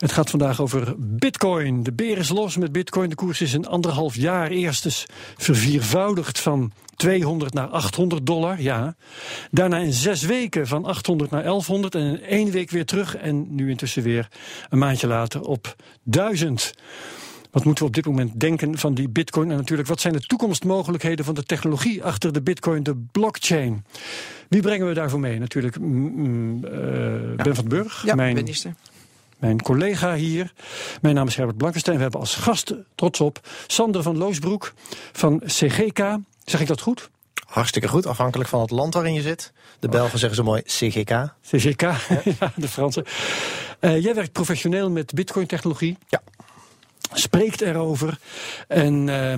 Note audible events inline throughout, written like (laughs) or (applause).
Het gaat vandaag over Bitcoin. De beer is los met Bitcoin. De koers is in anderhalf jaar eerst eens verviervoudigd van 200 naar 800 dollar. Ja. Daarna in zes weken van 800 naar 1100 en in één week weer terug. En nu intussen weer een maandje later op 1000. Wat moeten we op dit moment denken van die bitcoin? En natuurlijk, wat zijn de toekomstmogelijkheden van de technologie achter de bitcoin, de blockchain? Wie brengen we daarvoor mee? Natuurlijk mm, mm, uh, Ben van den Burg, Ja, mijn, minister. Mijn collega hier. Mijn naam is Herbert Blankenstein. We hebben als gast, trots op, Sander van Loosbroek van CGK. Zeg ik dat goed? Hartstikke goed, afhankelijk van het land waarin je zit. De Belgen zeggen zo mooi CGK. CGK, (laughs) ja, de Fransen. Uh, jij werkt professioneel met bitcoin-technologie. Ja. Spreekt erover. En uh,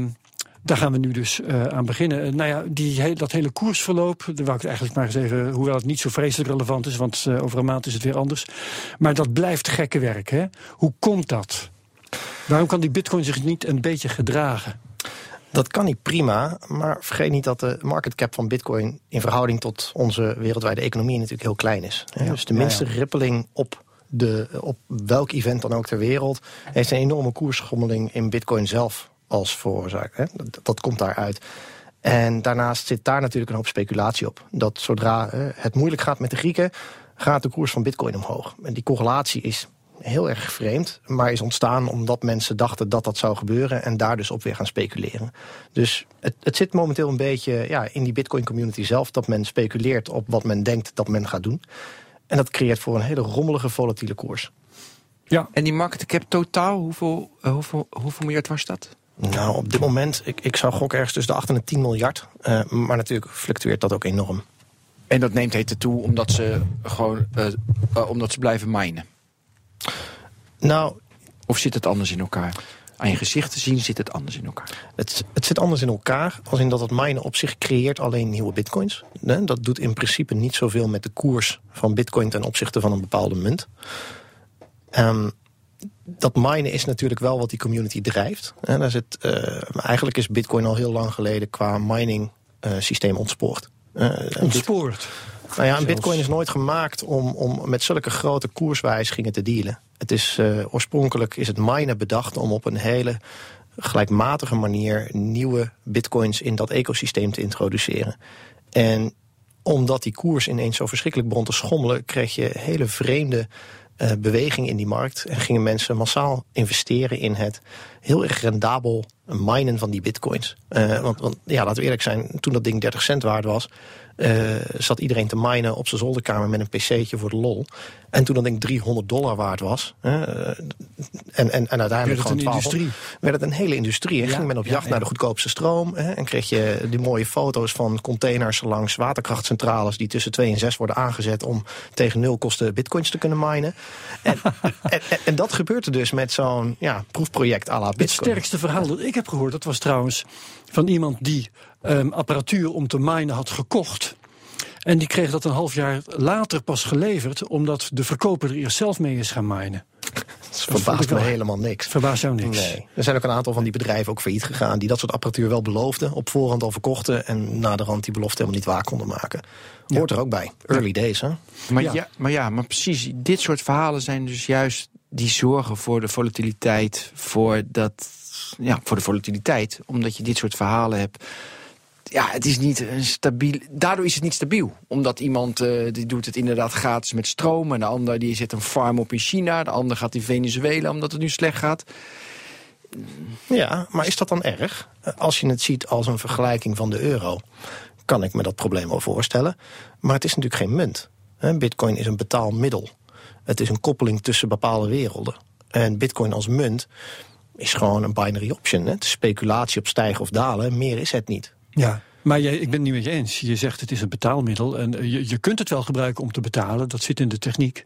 daar gaan we nu dus uh, aan beginnen. Uh, nou ja, die, dat hele koersverloop, daar wou ik eigenlijk maar eens even, hoewel het niet zo vreselijk relevant is, want uh, over een maand is het weer anders. Maar dat blijft gekke werk, hè? Hoe komt dat? Waarom kan die bitcoin zich niet een beetje gedragen? Dat kan niet prima, maar vergeet niet dat de market cap van bitcoin in verhouding tot onze wereldwijde economie natuurlijk heel klein is. Ja, dus de minste ja, ja. rippeling op, de, op welk event dan ook ter wereld heeft een enorme koersschommeling in bitcoin zelf als veroorzaak. Hè? Dat, dat, komt daaruit. En daarnaast zit daar natuurlijk een hoop speculatie op. Dat zodra hè, het moeilijk gaat met de Grieken, gaat de koers van bitcoin omhoog. En die correlatie is heel erg vreemd, maar is ontstaan omdat mensen dachten dat dat zou gebeuren en daar dus op weer gaan speculeren. Dus het, het zit momenteel een beetje ja, in die bitcoin community zelf dat men speculeert op wat men denkt dat men gaat doen. En dat creëert voor een hele rommelige, volatiele koers. Ja. En die market cap totaal, hoeveel, uh, hoeveel, hoeveel miljard was dat? Nou, op dit moment, ik, ik zou gokken ergens tussen de 8 en de 10 miljard. Uh, maar natuurlijk fluctueert dat ook enorm. En dat neemt heten toe omdat ze gewoon uh, uh, omdat ze blijven minen? Nou... Of zit het anders in elkaar? Aan je gezicht te zien zit het anders in elkaar. Het, het zit anders in elkaar, als in dat het minen op zich creëert alleen nieuwe bitcoins. Nee, dat doet in principe niet zoveel met de koers van bitcoin ten opzichte van een bepaalde munt. Um, dat minen is natuurlijk wel wat die community drijft. En daar zit, uh, eigenlijk is bitcoin al heel lang geleden qua mining uh, systeem ontspoord. Uh, ontspoord? Nou ja, een bitcoin is nooit gemaakt om, om met zulke grote koerswijzigingen te dealen. Het is, uh, oorspronkelijk is het minen bedacht om op een hele gelijkmatige manier nieuwe bitcoins in dat ecosysteem te introduceren. En omdat die koers ineens zo verschrikkelijk begon te schommelen, kreeg je hele vreemde beweging in die markt. En gingen mensen massaal investeren in het heel erg rendabel minen van die bitcoins. Uh, want, want ja, laten we eerlijk zijn, toen dat ding 30 cent waard was, uh, zat iedereen te minen op zijn zolderkamer met een pc'tje voor de lol. En toen dat ding 300 dollar waard was, uh, en, en, en uiteindelijk werd het gewoon een 12, industrie. werd het een hele industrie. En ging men op jacht ja, naar de goedkoopste stroom. Hè, en kreeg je die mooie foto's van containers langs waterkrachtcentrales die tussen 2 en 6 worden aangezet om tegen nul kosten bitcoins te kunnen minen. En, (laughs) en, en, dat gebeurt er dus met zo'n ja, proefproject à la Het bitcoin. sterkste verhaal dat ik heb gehoord, dat was trouwens van iemand die um, apparatuur om te minen had gekocht. En die kreeg dat een half jaar later pas geleverd, omdat de verkoper er eerst zelf mee is gaan minen. Dat verbaast me wel- helemaal niks. Verbaast jou niks. Nee. Er zijn ook een aantal van die bedrijven ook failliet gegaan... die dat soort apparatuur wel beloofden, op voorhand al verkochten... en naderhand die belofte helemaal niet waar konden maken. Hoort er ook bij. Early days, hè? Maar Ja. ja. maar ja, maar precies. Dit soort verhalen zijn dus juist die zorgen voor de volatiliteit, voor, dat, ja, voor de volatiliteit. Omdat je dit soort verhalen hebt. Ja, het is niet stabiel. Daardoor is het niet stabiel. Omdat iemand uh, die doet het inderdaad gratis met stroom. En de ander die zet een farm op in China. De ander gaat in Venezuela omdat het nu slecht gaat. Ja, maar is dat dan erg? Als je het ziet als een vergelijking van de euro... kan ik me dat probleem wel voorstellen. Maar het is natuurlijk geen munt. Bitcoin is een betaalmiddel. Het is een koppeling tussen bepaalde werelden. En bitcoin als munt is gewoon een binary option. Hè? Het is speculatie op stijgen of dalen. Meer is het niet. Ja. Maar jij, ik ben het niet met je eens. Je zegt het is een betaalmiddel. En eh, je, je kunt het wel gebruiken om te betalen. Dat zit in de techniek.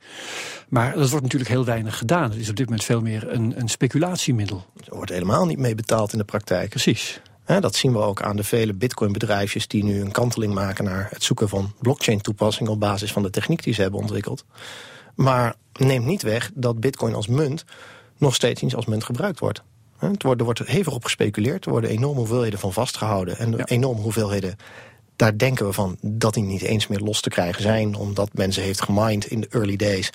Maar dat wordt natuurlijk heel weinig gedaan. Het is op dit moment veel meer een, een speculatiemiddel. Er wordt helemaal niet mee betaald in de praktijk. Precies. dat zien we ook aan de vele bitcoin-bedrijfjes die nu een kanteling maken naar het zoeken van blockchain-toepassingen op basis van de techniek die ze hebben ontwikkeld. Maar neemt niet weg dat bitcoin als munt nog steeds niet als munt gebruikt wordt. Het wordt, er wordt hevig op gespeculeerd. Er worden enorme hoeveelheden van vastgehouden. En enorme hoeveelheden, daar denken we van dat die niet eens meer los te krijgen zijn. Omdat mensen heeft gemined in de early days.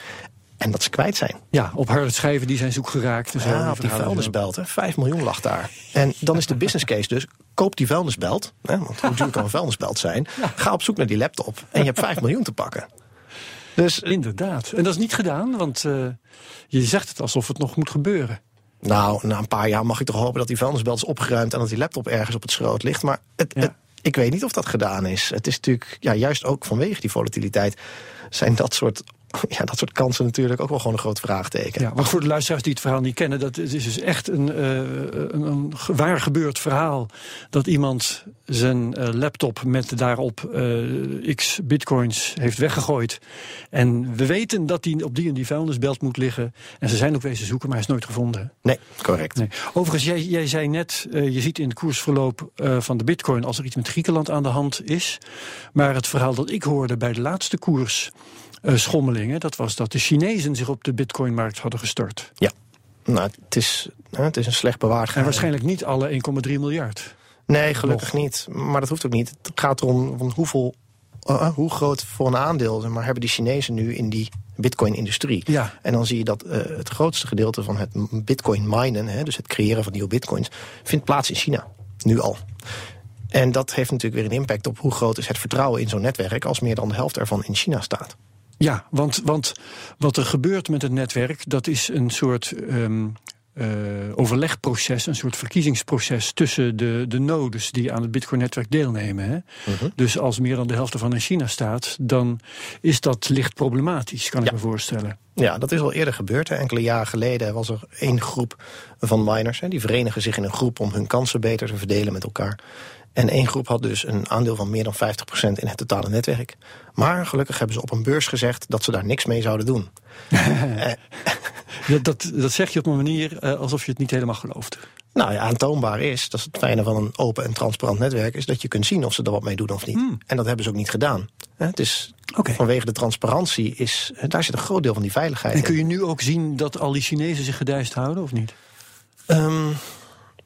En dat ze kwijt zijn. Ja, op harde schijven die zijn zoek geraakt. Dus ja, op die vuilnisbelt. Hè. 5 miljoen lag daar. En dan is de business case dus, koop die vuilnisbelt. Hè, want hoe duur kan een vuilnisbelt zijn? Ga op zoek naar die laptop en je hebt 5 miljoen te pakken. Dus, Inderdaad. En dat is niet gedaan, want uh, je zegt het alsof het nog moet gebeuren. Nou, na een paar jaar mag ik toch hopen dat die vuilnisbelt is opgeruimd... en dat die laptop ergens op het schroot ligt. Maar het, het, ik weet niet of dat gedaan is. Het is natuurlijk, ja, juist ook vanwege die volatiliteit... zijn dat soort (laughs) ja, dat soort kansen natuurlijk ook wel gewoon een groot vraagteken. Ja, maar voor de luisteraars die het verhaal niet kennen, dat is dus echt een, uh, een, een, waar gebeurd verhaal. Dat iemand zijn uh, laptop met daarop uh, x bitcoins heeft weggegooid. En we weten dat die op die en die vuilnisbelt moet liggen. En ze zijn ook wezen zoeken, maar hij is nooit gevonden. Nee, correct. Nee. Overigens, jij, jij zei net, je ziet in het koersverloop van de bitcoin als er iets met Griekenland aan de hand is. Maar het verhaal dat ik hoorde bij de laatste koers schommelingen. Dat was dat de Chinezen zich op de bitcoinmarkt hadden gestort. Ja, nou, het is, het is een slecht bewaard En waarschijnlijk niet alle 1,3 miljard. Nee, gelukkig niet. Maar dat hoeft ook niet. Het gaat erom van hoeveel, uh, hoe groot voor een aandeel maar, hebben die Chinezen nu in die bitcoin-industrie. Ja. En dan zie je dat uh, het grootste gedeelte van het bitcoin minen, hè, dus het creëren van nieuwe bitcoins, vindt plaats in China. Nu al. En dat heeft natuurlijk weer een impact op hoe groot is het vertrouwen in zo'n netwerk als meer dan de helft ervan in China staat. Ja, want, want wat er gebeurt met het netwerk, dat is een soort um, uh, overlegproces, een soort verkiezingsproces tussen de, de nodes die aan het Bitcoin-netwerk deelnemen. Hè? Uh mhm. -huh. Dus als meer dan de helft ervan in China staat, dan is dat licht problematisch, kan ja. ik me voorstellen. Ja, dat is al eerder gebeurd. Hè. Enkele jaren geleden was er één groep van miners. Hè. Die verenigen zich in een groep om hun kansen beter te verdelen met elkaar. En één groep had dus een aandeel van meer dan 50% in het totale netwerk. Maar gelukkig hebben ze op een beurs gezegd dat ze daar niks mee zouden doen. (laughs) dat, dat, dat, zeg je op een manier uh, alsof je het niet helemaal gelooft. Nou ja, aantoonbaar is, dat is het fijne van een open en transparant netwerk... is dat je kunt zien of ze er wat mee doen of niet. Hmm. En dat hebben ze ook niet gedaan. Het is okay. vanwege de transparantie, is, daar zit een groot deel van die veiligheid En kun je nu ook zien dat al die Chinezen zich gedijst houden of niet? Um,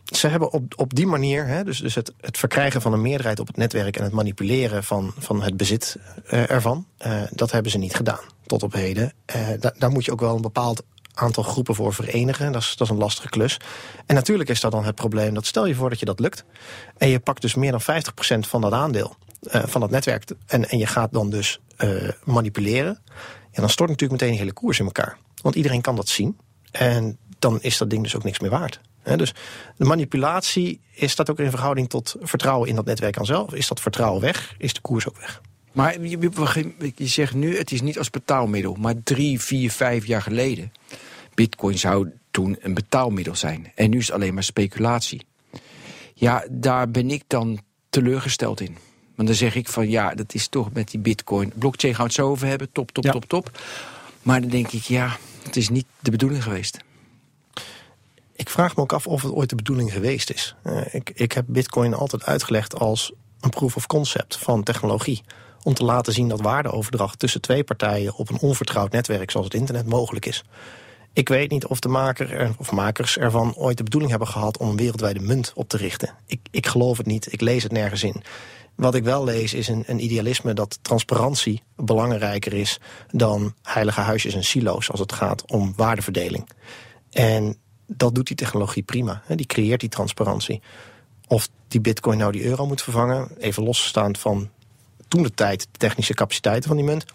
ze hebben op, op die manier, hè, dus, dus het, het verkrijgen van een meerderheid op het netwerk en het manipuleren van, van het bezit uh, ervan, uh, dat hebben ze niet gedaan tot op heden. Da, daar moet je ook wel een bepaald aantal groepen voor verenigen. Dat is, dat is een lastige klus. En natuurlijk is dat dan het probleem dat stel je voor dat je dat lukt en je pakt dus meer dan 50% van dat aandeel van dat netwerk en, en je gaat dan dus manipuleren, ja, dan stort natuurlijk meteen de hele koers in elkaar. Want iedereen kan dat zien en dan is dat ding dus ook niks meer waard. Dus de manipulatie, is dat ook in verhouding tot vertrouwen in dat netwerk aan zelf? Is dat vertrouwen weg? Is de koers ook weg? Maar je, je zegt nu, het is niet als betaalmiddel, maar drie, vier, vijf jaar geleden. Bitcoin zou toen een betaalmiddel zijn. En nu is het alleen maar speculatie. Ja, daar ben ik dan teleurgesteld in. Want dan zeg ik van ja, dat is toch met die bitcoin. Blockchain gaan we het zo over hebben, top, top, ja. top, top. Maar dan denk ik, ja, het is niet de bedoeling geweest. Ik vraag me ook af of het ooit de bedoeling geweest is. Uh, ik, ik heb bitcoin altijd uitgelegd als een proof of concept van technologie. Om te laten zien dat waardeoverdracht tussen twee partijen op een onvertrouwd netwerk zoals het internet mogelijk is. Ik weet niet of de maker of makers ervan ooit de bedoeling hebben gehad om een wereldwijde munt op te richten. Ik, ik geloof het niet, ik lees het nergens in. Wat ik wel lees is een, een, idealisme dat transparantie belangrijker is dan heilige huisjes en silo's als het gaat om waardeverdeling. En dat doet die technologie prima. Die creëert die transparantie. Of die bitcoin nou die euro moet vervangen, even losstaand van toen de tijd de technische capaciteiten van die munt.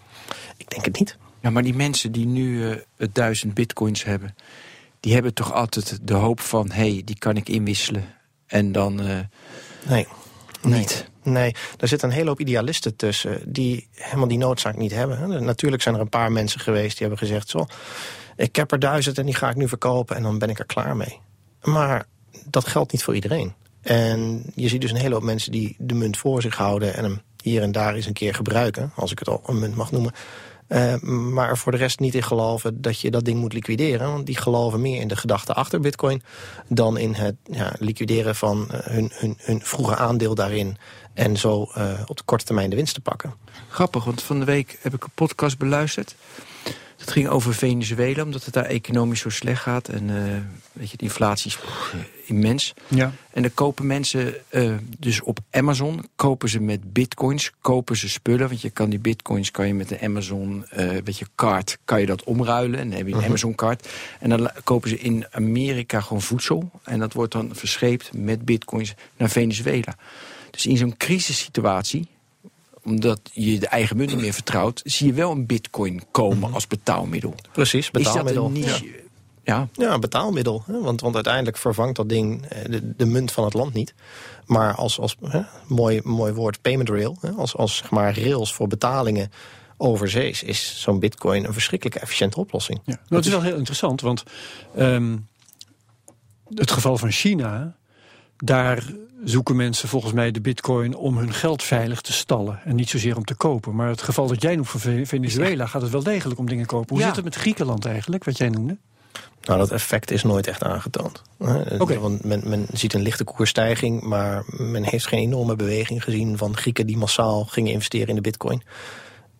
Ik denk het niet. Ja, maar die mensen die nu uh, het duizend bitcoins hebben, die hebben toch altijd de hoop van: hé, hey, die kan ik inwisselen. En dan. Uh, nee. Niet. Nee, daar zit een hele hoop idealisten tussen die helemaal die noodzaak niet hebben. Natuurlijk zijn er een paar mensen geweest die hebben gezegd: zo, ik heb er duizend en die ga ik nu verkopen en dan ben ik er klaar mee. Maar dat geldt niet voor iedereen. En je ziet dus een hele hoop mensen die de munt voor zich houden en hem hier en daar eens een keer gebruiken, als ik het al een munt mag noemen. Uh, maar voor de rest niet in geloven dat je dat ding moet liquideren. Want die geloven meer in de gedachte achter bitcoin... dan in het ja, liquideren van uh, hun, hun, hun vroege aandeel daarin... en zo uh, op de korte termijn de winst te pakken. Grappig, want van de week heb ik een podcast beluisterd... Het ging over Venezuela, omdat het daar economisch zo slecht gaat. En uh, weet je, de inflatie is immens. Ja. En dan kopen mensen uh, dus op Amazon, kopen ze met bitcoins, kopen ze spullen. Want je kan die bitcoins kan je met een Amazon uh, weet je, card, kan je dat omruilen. En dan heb je een -huh. Amazon card. En dan kopen ze in Amerika gewoon voedsel. En dat wordt dan verscheept met bitcoins naar Venezuela. Dus in zo'n crisissituatie omdat je de eigen munt niet meer vertrouwt... zie je wel een bitcoin komen -hmm. als betaalmiddel. Precies, betaalmiddel. Is dat een niche? Ja. Ja, ja betaalmiddel. Hè? Want, want uiteindelijk vervangt dat ding de, de munt van het land niet. Maar als, als hè, mooi, mooi woord payment rail... Hè? Als, als zeg maar rails voor betalingen overzees... is zo'n bitcoin een verschrikkelijk efficiënte oplossing. Ja. Nou, het is wel heel interessant, want... Um, het geval van China daar zoeken mensen volgens mij de bitcoin om hun geld veilig te stallen. En niet zozeer om te kopen. Maar het geval dat jij noemt van Venezuela gaat het wel degelijk om dingen kopen. Hoe ja. zit het met Griekenland eigenlijk, wat jij noemde? Nou, dat effect is nooit echt aangetoond. Okay. Want men, men, ziet een lichte koersstijging, maar men heeft geen enorme beweging gezien van Grieken die massaal gingen investeren in de bitcoin.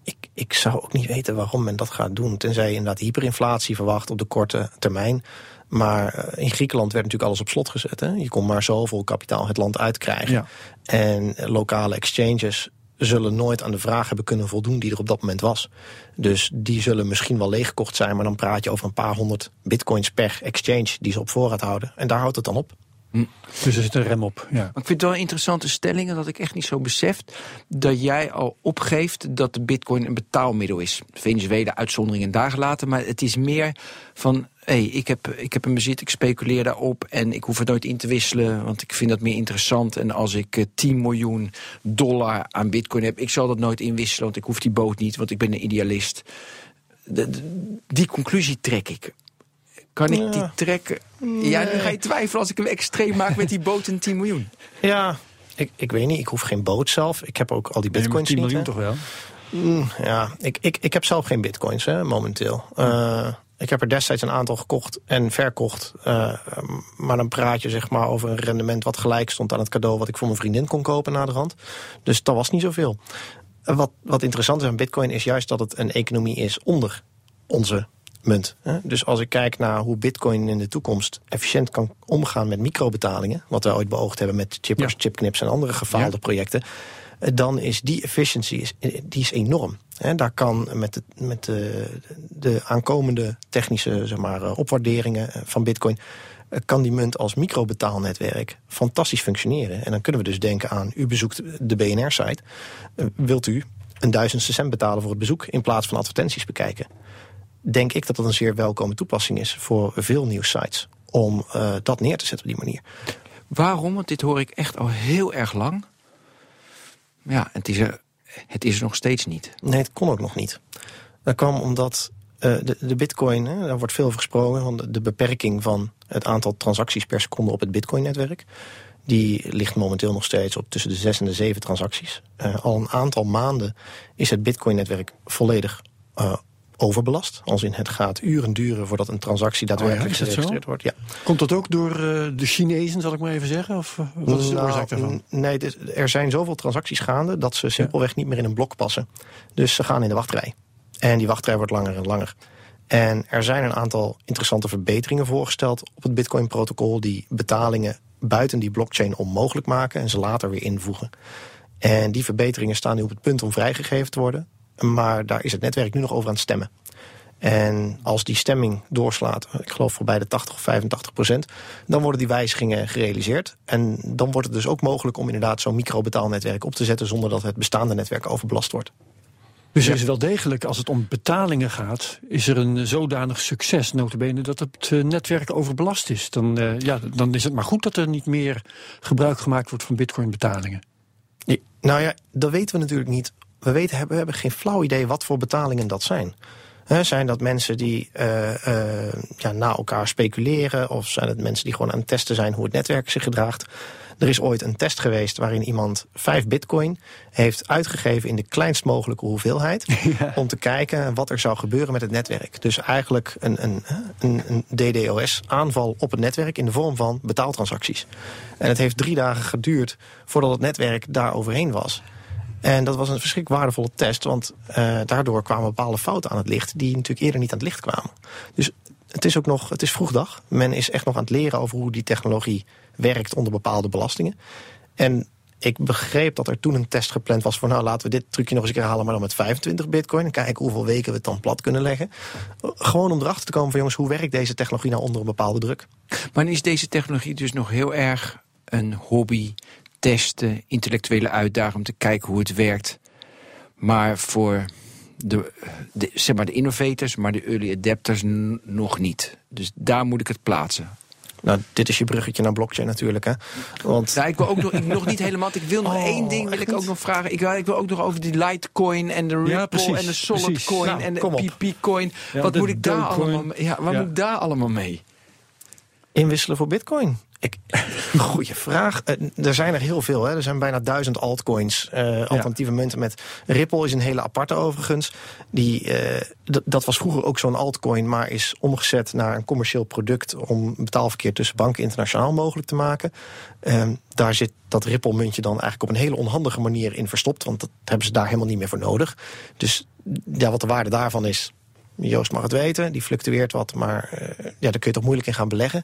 Ik, ik zou ook niet weten waarom men dat gaat doen. Tenzij je inderdaad hyperinflatie verwacht op de korte termijn. Maar in Griekenland werd natuurlijk alles op slot gezet. Hè? Je kon maar zoveel kapitaal het land uitkrijgen. Ja. En lokale exchanges zullen nooit aan de vraag hebben kunnen voldoen die er op dat moment was. Dus die zullen misschien wel leeggekocht zijn, maar dan praat je over een paar honderd bitcoins per exchange die ze op voorraad houden. En daar houdt het dan op. Dus er zit een rem op. Ja. Maar ik vind het wel een interessante stelling dat ik echt niet zo beseft dat jij al opgeeft dat de bitcoin een betaalmiddel is. Venezuela uitzondering en daar gelaten, maar het is meer van hey, ik, heb, ik heb een bezit, ik speculeer daarop en ik hoef het nooit in te wisselen, want ik vind dat meer interessant. En als ik uh, 10 miljoen dollar aan bitcoin heb, ik zal dat nooit inwisselen, want ik hoef die boot niet, want ik ben een idealist. De, de, die conclusie trek ik. Kan ik ja. die trekken? Ja, nu ga je twijfelen als ik hem extreem maak met die boot en 10 miljoen. Ja, ik, ik weet niet, ik hoef geen boot zelf. Ik heb ook al die bitcoins nee, 10 niet. miljoen toch wel? Mm, ja, ik, ik, ik heb zelf geen bitcoins hè, momenteel. Uh, ik heb er destijds een aantal gekocht en verkocht. Uh, maar dan praat je zeg maar over een rendement wat gelijk stond aan het cadeau... wat ik voor mijn vriendin kon kopen na de rand. Dus dat was niet zoveel. Uh, wat, wat interessant is aan bitcoin is juist dat het een economie is onder onze munt. Dus als ik kijk naar hoe bitcoin in de toekomst efficiënt kan omgaan met microbetalingen... wat we ooit beoogd hebben met chippers, ja. chipknips en andere gefaalde ja. projecten... dan is die efficiëntie is, die is enorm. Daar kan met, de, met de, de aankomende technische zeg maar, opwaarderingen van bitcoin... kan die munt als microbetaalnetwerk fantastisch functioneren. En dan kunnen we dus denken aan, u bezoekt de BNR-site. wilt u een duizendste cent betalen voor het bezoek... in plaats van advertenties bekijken? Denk ik dat dat een zeer welkome toepassing is voor veel nieuwsites... om uh, dat neer te zetten op die manier. Waarom? Want dit hoor ik echt al heel erg lang. Ja, het is er het is er nog steeds niet. Nee, het kon ook nog niet. Dat kwam omdat uh, de, de bitcoin, hè, daar wordt veel over gesproken... van de, de, beperking van het aantal transacties per seconde op het bitcoin-netwerk. Die ligt momenteel nog steeds op tussen de zes en de zeven transacties. Uh, al een aantal maanden is het bitcoin-netwerk volledig uh, overbelast. Als in het gaat uren duren voordat een transactie daadwerkelijk oh ja, geregistreerd wordt. Ja. Komt dat ook door uh, de Chinezen, zal ik maar even zeggen? Of uh, wat is de nou, oorzaak daarvan? Nee, er zijn zoveel transacties gaande dat ze simpelweg niet meer in een blok passen. Dus ze gaan in de wachtrij. En die wachtrij wordt langer en langer. En er zijn een aantal interessante verbeteringen voorgesteld op het Bitcoin-protocol... die betalingen buiten die blockchain onmogelijk maken en ze later weer invoegen. En die verbeteringen staan nu op het punt om vrijgegeven te worden. Maar daar is het netwerk nu nog over aan het stemmen. En als die stemming doorslaat, ik geloof voorbij de 80 of 85 procent... dan worden die wijzigingen gerealiseerd. En dan wordt het dus ook mogelijk om inderdaad zo'n microbetaalnetwerk op te zetten... zonder dat het bestaande netwerk overbelast wordt. Dus er is wel degelijk, als het om betalingen gaat... is er een zodanig succes, notabene, dat het netwerk overbelast is. Dan, uh, ja, dan is het maar goed dat er niet meer gebruik gemaakt wordt van bitcoin-betalingen. Ja, nou ja, dat weten we natuurlijk niet we weten, we hebben geen flauw idee wat voor betalingen dat zijn. zijn dat mensen die uh, uh, ja, na elkaar speculeren? Of zijn het mensen die gewoon aan het testen zijn hoe het netwerk zich gedraagt? Er is ooit een test geweest waarin iemand 5 bitcoin heeft uitgegeven in de kleinst mogelijke hoeveelheid. (laughs) Om te kijken wat er zou gebeuren met het netwerk. Dus eigenlijk een, een, een, een DDoS-aanval op het netwerk in de vorm van betaaltransacties. En het heeft drie dagen geduurd voordat het netwerk daar overheen was. En dat was een verschrikkelijk waardevolle test, want uh, daardoor kwamen bepaalde fouten aan het licht die natuurlijk eerder niet aan het licht kwamen. Dus het is ook nog, het is vroegdag. Men is echt nog aan het leren over hoe die technologie werkt onder bepaalde belastingen. En ik begreep dat er toen een test gepland was voor nou laten we dit trucje nog eens een keer halen, maar dan met 25 bitcoin. En kijken hoeveel weken we het dan plat kunnen leggen. Gewoon om erachter te komen van jongens, hoe werkt deze technologie nou onder een bepaalde druk? Maar is deze technologie dus nog heel erg een hobby, testen, intellectuele uitdaging om te kijken hoe het werkt. Maar voor de, de, zeg maar de innovators, maar de early adapters nog niet. Dus daar moet ik het plaatsen. Nou, dit is je bruggetje naar blockchain natuurlijk, hè? Want... Ja, ik wil ook nog, ik, nog niet helemaal. Ik wil nog oh, één ding wil ik ook nog vragen. Ik wil, ik wil ook nog over die Litecoin en de Ripple en de Solidcoin nou, en de PP-coin. wat moet ik daar allemaal? Ja, wat moet ik daar allemaal mee? Inwisselen voor Bitcoin. Ik, (laughs) goeie vraag. Uh, er zijn er heel veel. Hè. Er zijn bijna duizend altcoins, uh, alternatieve munten met Ripple is een hele aparte overigens. Die, uh, dat was vroeger ook zo'n altcoin, maar is omgezet naar een commercieel product om betaalverkeer tussen banken internationaal mogelijk te maken. Ehm, daar zit dat Ripple muntje dan eigenlijk op een hele onhandige manier in verstopt, want dat hebben ze daar helemaal niet meer voor nodig. Dus ja, wat de waarde daarvan is, Joost mag het weten, die fluctueert wat, maar ja, daar kun je toch moeilijk in gaan beleggen.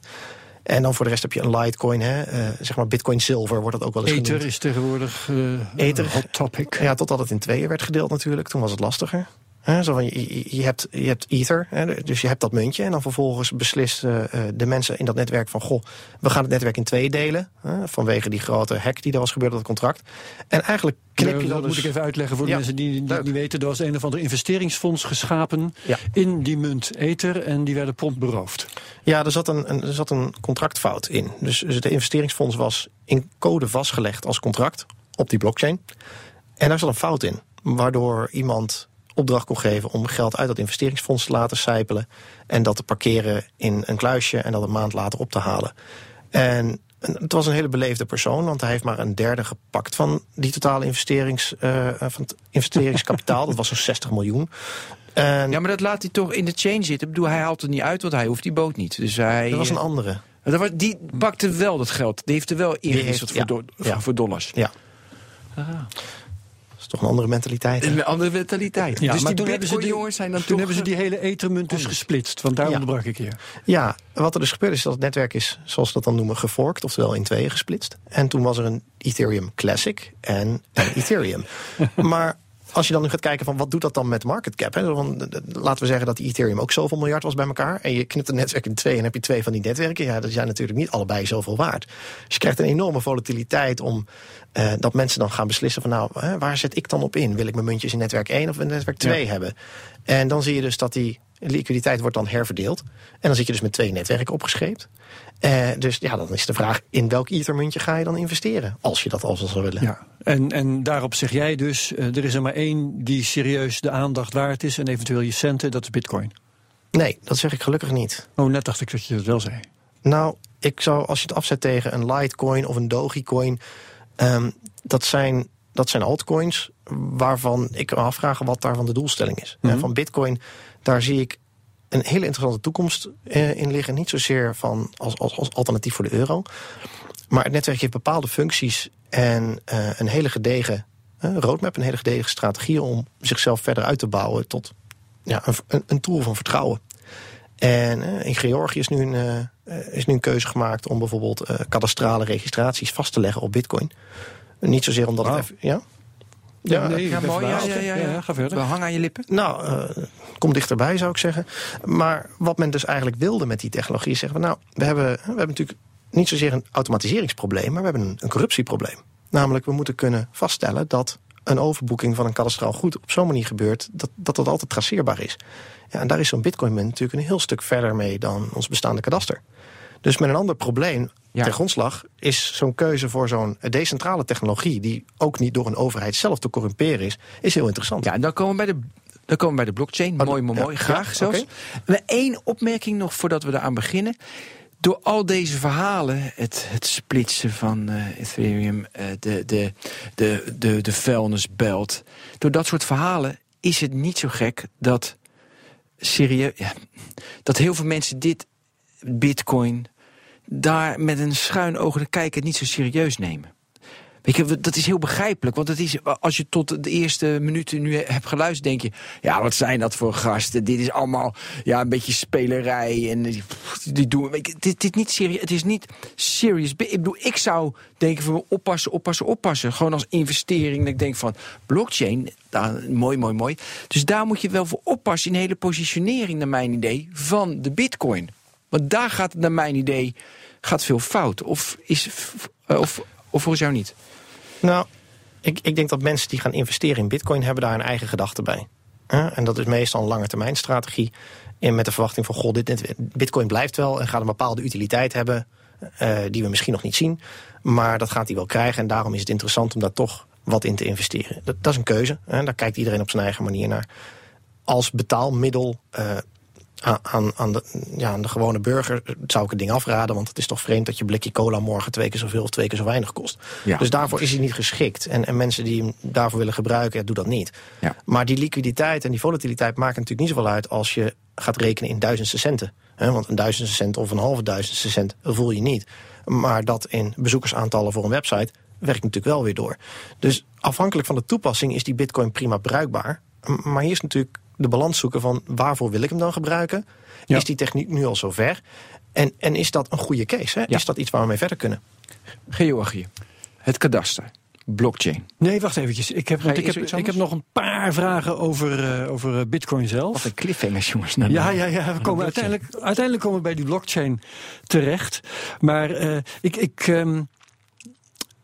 En dan voor de rest heb je een Litecoin, hè, uh, zeg maar Bitcoin Silver wordt dat ook wel eens Ether genoemd. is tegenwoordig uh, Ether. een hot topic. Ja, totdat het in tweeën werd gedeeld natuurlijk. Toen was het lastiger. He, zo van, je, je, hebt, je hebt Ether, he, dus je hebt dat muntje. En dan vervolgens beslisten uh, de mensen in dat netwerk van... goh, we gaan het netwerk in twee delen. He, vanwege die grote hack die er was gebeurd op het contract. En eigenlijk knip je dat, dat dus... moet ik even uitleggen voor de mensen die, die niet weten. Er was een of ander investeringsfonds geschapen ja. in die munt Ether. En die werden prompt beroofd. Ja, er zat een, er zat een contractfout in. Dus, dus het investeringsfonds was in code vastgelegd als contract op die blockchain. En daar zat een fout in. Waardoor iemand opdracht kon geven om geld uit dat investeringsfonds te laten sijpelen. En dat te parkeren in een kluisje en dat een maand later op te halen. En het was een hele beleefde persoon, want hij heeft maar een derde gepakt van die totale investerings, uh, van het investeringskapitaal. dat was zo'n 60 miljoen. En ja, maar dat laat hij toch in de chain zitten. Ik bedoel, hij haalt het niet uit, want hij hoeft die boot niet. Dus hij, dat was een andere. Die pakte wel dat geld. Die heeft er wel ingewisseld voor, do ja. voor dollars. Ja. Toch een andere mentaliteit. Een andere mentaliteit. Ja, dus maar die toen hebben ze die, jongens zijn dan toen hebben ze die hele ethermunt dus gesplitst. Want daar ja. onderbrak ik hier. Ja, wat er dus gebeurde is dat het netwerk is, zoals we dat dan noemen, geforkt. Oftewel in tweeën gesplitst. En toen was er een Ethereum Classic en een Ethereum. (laughs) maar als je dan nu gaat kijken van wat doet dat dan met market cap? Hè? Want, laten we zeggen dat die Ethereum ook zoveel miljard was bij elkaar. En je knipt een netwerk in twee en heb je twee van die netwerken. Ja, dat zijn natuurlijk niet allebei zoveel waard. Dus je krijgt een enorme volatiliteit om uh, dat mensen dan gaan beslissen van nou, hè, waar zet ik dan op in? Wil ik mijn muntjes in netwerk 1 of in netwerk 2 ja. hebben? En dan zie je dus dat die liquiditeit wordt dan herverdeeld. En dan zit je dus met twee netwerken opgescheept. Uh, dus ja, dan is de vraag in welk ethermuntje ga je dan investeren? Als je dat al zou willen. Ja. En, en daarop zeg jij dus, uh, er is er maar één die serieus de aandacht waard is... en eventueel je centen, dat is bitcoin. Nee, dat zeg ik gelukkig niet. Oh, net dacht ik dat je dat wel zei. Nou, ik zou, als je het afzet tegen een Litecoin of een Dogecoin... Um, dat, zijn, dat zijn altcoins waarvan ik me afvraag wat daarvan de doelstelling is. Mm -hmm. Van bitcoin, daar zie ik een hele interessante toekomst uh, in liggen. Niet zozeer van als, als, als alternatief voor de euro. Maar het netwerk heeft bepaalde functies en uh, een hele gedegen uh, roadmap, een hele gedegen strategie om zichzelf verder uit te bouwen tot ja, een, een tool van vertrouwen. En in Georgië is nu, een, is nu een keuze gemaakt om bijvoorbeeld kadastrale registraties vast te leggen op Bitcoin. Niet zozeer omdat wow. het. Even, ja? Ja, nee, ja, mooi. Ja, ja, ja, ja, ga verder. Hang aan je lippen. Nou, uh, kom dichterbij zou ik zeggen. Maar wat men dus eigenlijk wilde met die technologie is zeggen we, nou, we hebben, we hebben natuurlijk niet zozeer een automatiseringsprobleem, maar we hebben een, een corruptieprobleem. Namelijk, we moeten kunnen vaststellen dat een overboeking van een kadastraal goed op zo'n manier gebeurt dat, dat dat altijd traceerbaar is. Ja, en daar is zo'n bitcoin natuurlijk een heel stuk verder mee dan ons bestaande kadaster. Dus met een ander probleem ja. ter grondslag is zo'n keuze voor zo'n decentrale technologie, die ook niet door een overheid zelf te corrumperen is, is heel interessant. Ja, en dan komen we bij de Dan komen we bij de blockchain. Oh, mooi, mooi, ja, mooi. Graag ja, zelfs. oké. Maar één opmerking nog voordat we eraan beginnen. Door al deze verhalen, het, het splitsen van eh, Ethereum, eh, de, de, de, de, de vuilnisbelt. Door dat soort verhalen is het niet zo gek dat, serieus, ja, dat heel veel mensen dit bitcoin daar met een schuin oog naar kijken niet zo serieus nemen. Weet je, dat is heel begrijpelijk. Want het is, als je tot de eerste minuten nu hebt geluisterd, denk je... ja, wat zijn dat voor gasten? Dit is allemaal ja, een beetje spelerij. En die, die doen, weet dit, niet serieus, het is niet serious. Ik bedoel, ik zou denken van oppassen, oppassen, oppassen. Gewoon als investering. Dat ik denk van blockchain, mooi, mooi, mooi. Dus daar moet je wel voor oppassen in de hele positionering, naar mijn idee, van de bitcoin. Want daar gaat naar mijn idee gaat veel fout. Of, is, uh, of, of volgens jou niet? Nou, ik, ik denk dat mensen die gaan investeren in bitcoin... hebben daar een eigen gedachte bij. En dat is meestal een lange termijn strategie. En met de verwachting van, goh, dit, bitcoin blijft wel... en gaat een bepaalde utiliteit hebben... Uh, die we misschien nog niet zien. Maar dat gaat hij wel krijgen. En daarom is het interessant om daar toch wat in te investeren. Dat, dat is een keuze. Hè? Daar kijkt iedereen op zijn eigen manier naar. Als betaalmiddel uh, aan, aan, de, ja, aan de gewone burger zou ik het ding afraden. Want het is toch vreemd dat je blikje cola morgen twee keer zoveel of twee keer zo weinig kost. Ja. Dus daarvoor is hij niet geschikt. En, en mensen die hem daarvoor willen gebruiken, ja, doe dat niet. Ja. Maar die liquiditeit en die volatiliteit maken natuurlijk niet zoveel uit als je gaat rekenen in duizendste centen. He, want een duizendste cent of een halve duizendste cent voel je niet. Maar dat in bezoekersaantallen voor een website werkt natuurlijk wel weer door. Dus afhankelijk van de toepassing is die bitcoin prima bruikbaar. Maar hier is natuurlijk de balans zoeken van waarvoor wil ik hem dan gebruiken? Ja. Is die techniek nu al zover? En, en is dat een goede case? Hè? Ja. Is dat iets waar we mee verder kunnen? Georgië, het kadaster, blockchain. Nee, wacht eventjes. Ik heb, ik, heb, ik heb nog een paar vragen over, uh, over Bitcoin zelf. Wat een cliffhangers, jongens. Nou, ja, ja, ja. We komen uiteindelijk, uiteindelijk komen we bij die blockchain terecht. Maar uh, ik... ik um,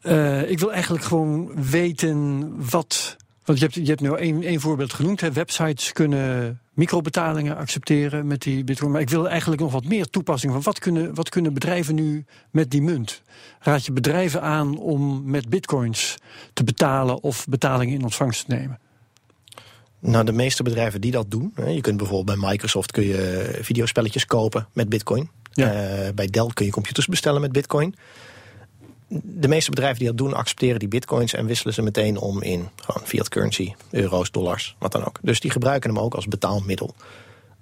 uh, ik wil eigenlijk gewoon weten wat want je hebt, je hebt nu één, één voorbeeld genoemd. Hè. Websites kunnen microbetalingen accepteren met die bitcoin. Maar ik wil eigenlijk nog wat meer toepassing van wat kunnen, wat kunnen bedrijven nu met die munt? Raad je bedrijven aan om met bitcoins te betalen of betalingen in ontvangst te nemen? Nou, de meeste bedrijven die dat doen. Je kunt bijvoorbeeld bij Microsoft kun je videospelletjes kopen met bitcoin. Ja. Uh, bij Dell kun je computers bestellen met bitcoin de meeste bedrijven die dat doen, accepteren die bitcoins en wisselen ze meteen om in gewoon fiat currency, euro's, dollars, wat dan ook. Dus die gebruiken hem ook als betaalmiddel.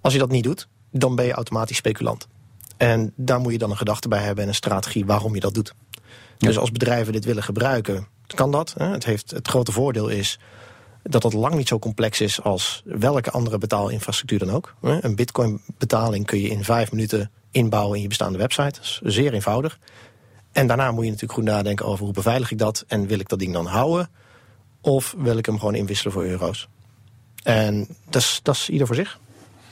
Als je dat niet doet, dan ben je automatisch speculant. En daar moet je dan een gedachte bij hebben en een strategie waarom je dat doet. Ja. Dus als bedrijven dit willen gebruiken, kan dat. Het, heeft, het grote voordeel is dat dat lang niet zo complex is als welke andere betaalinfrastructuur dan ook. Een bitcoin betaling kun je in vijf minuten inbouwen in je bestaande website. Dat is zeer eenvoudig. En daarna moet je natuurlijk goed nadenken over hoe beveilig ik dat en wil ik dat ding dan houden of wil ik hem gewoon inwisselen voor euro's. En dat is, ieder voor zich.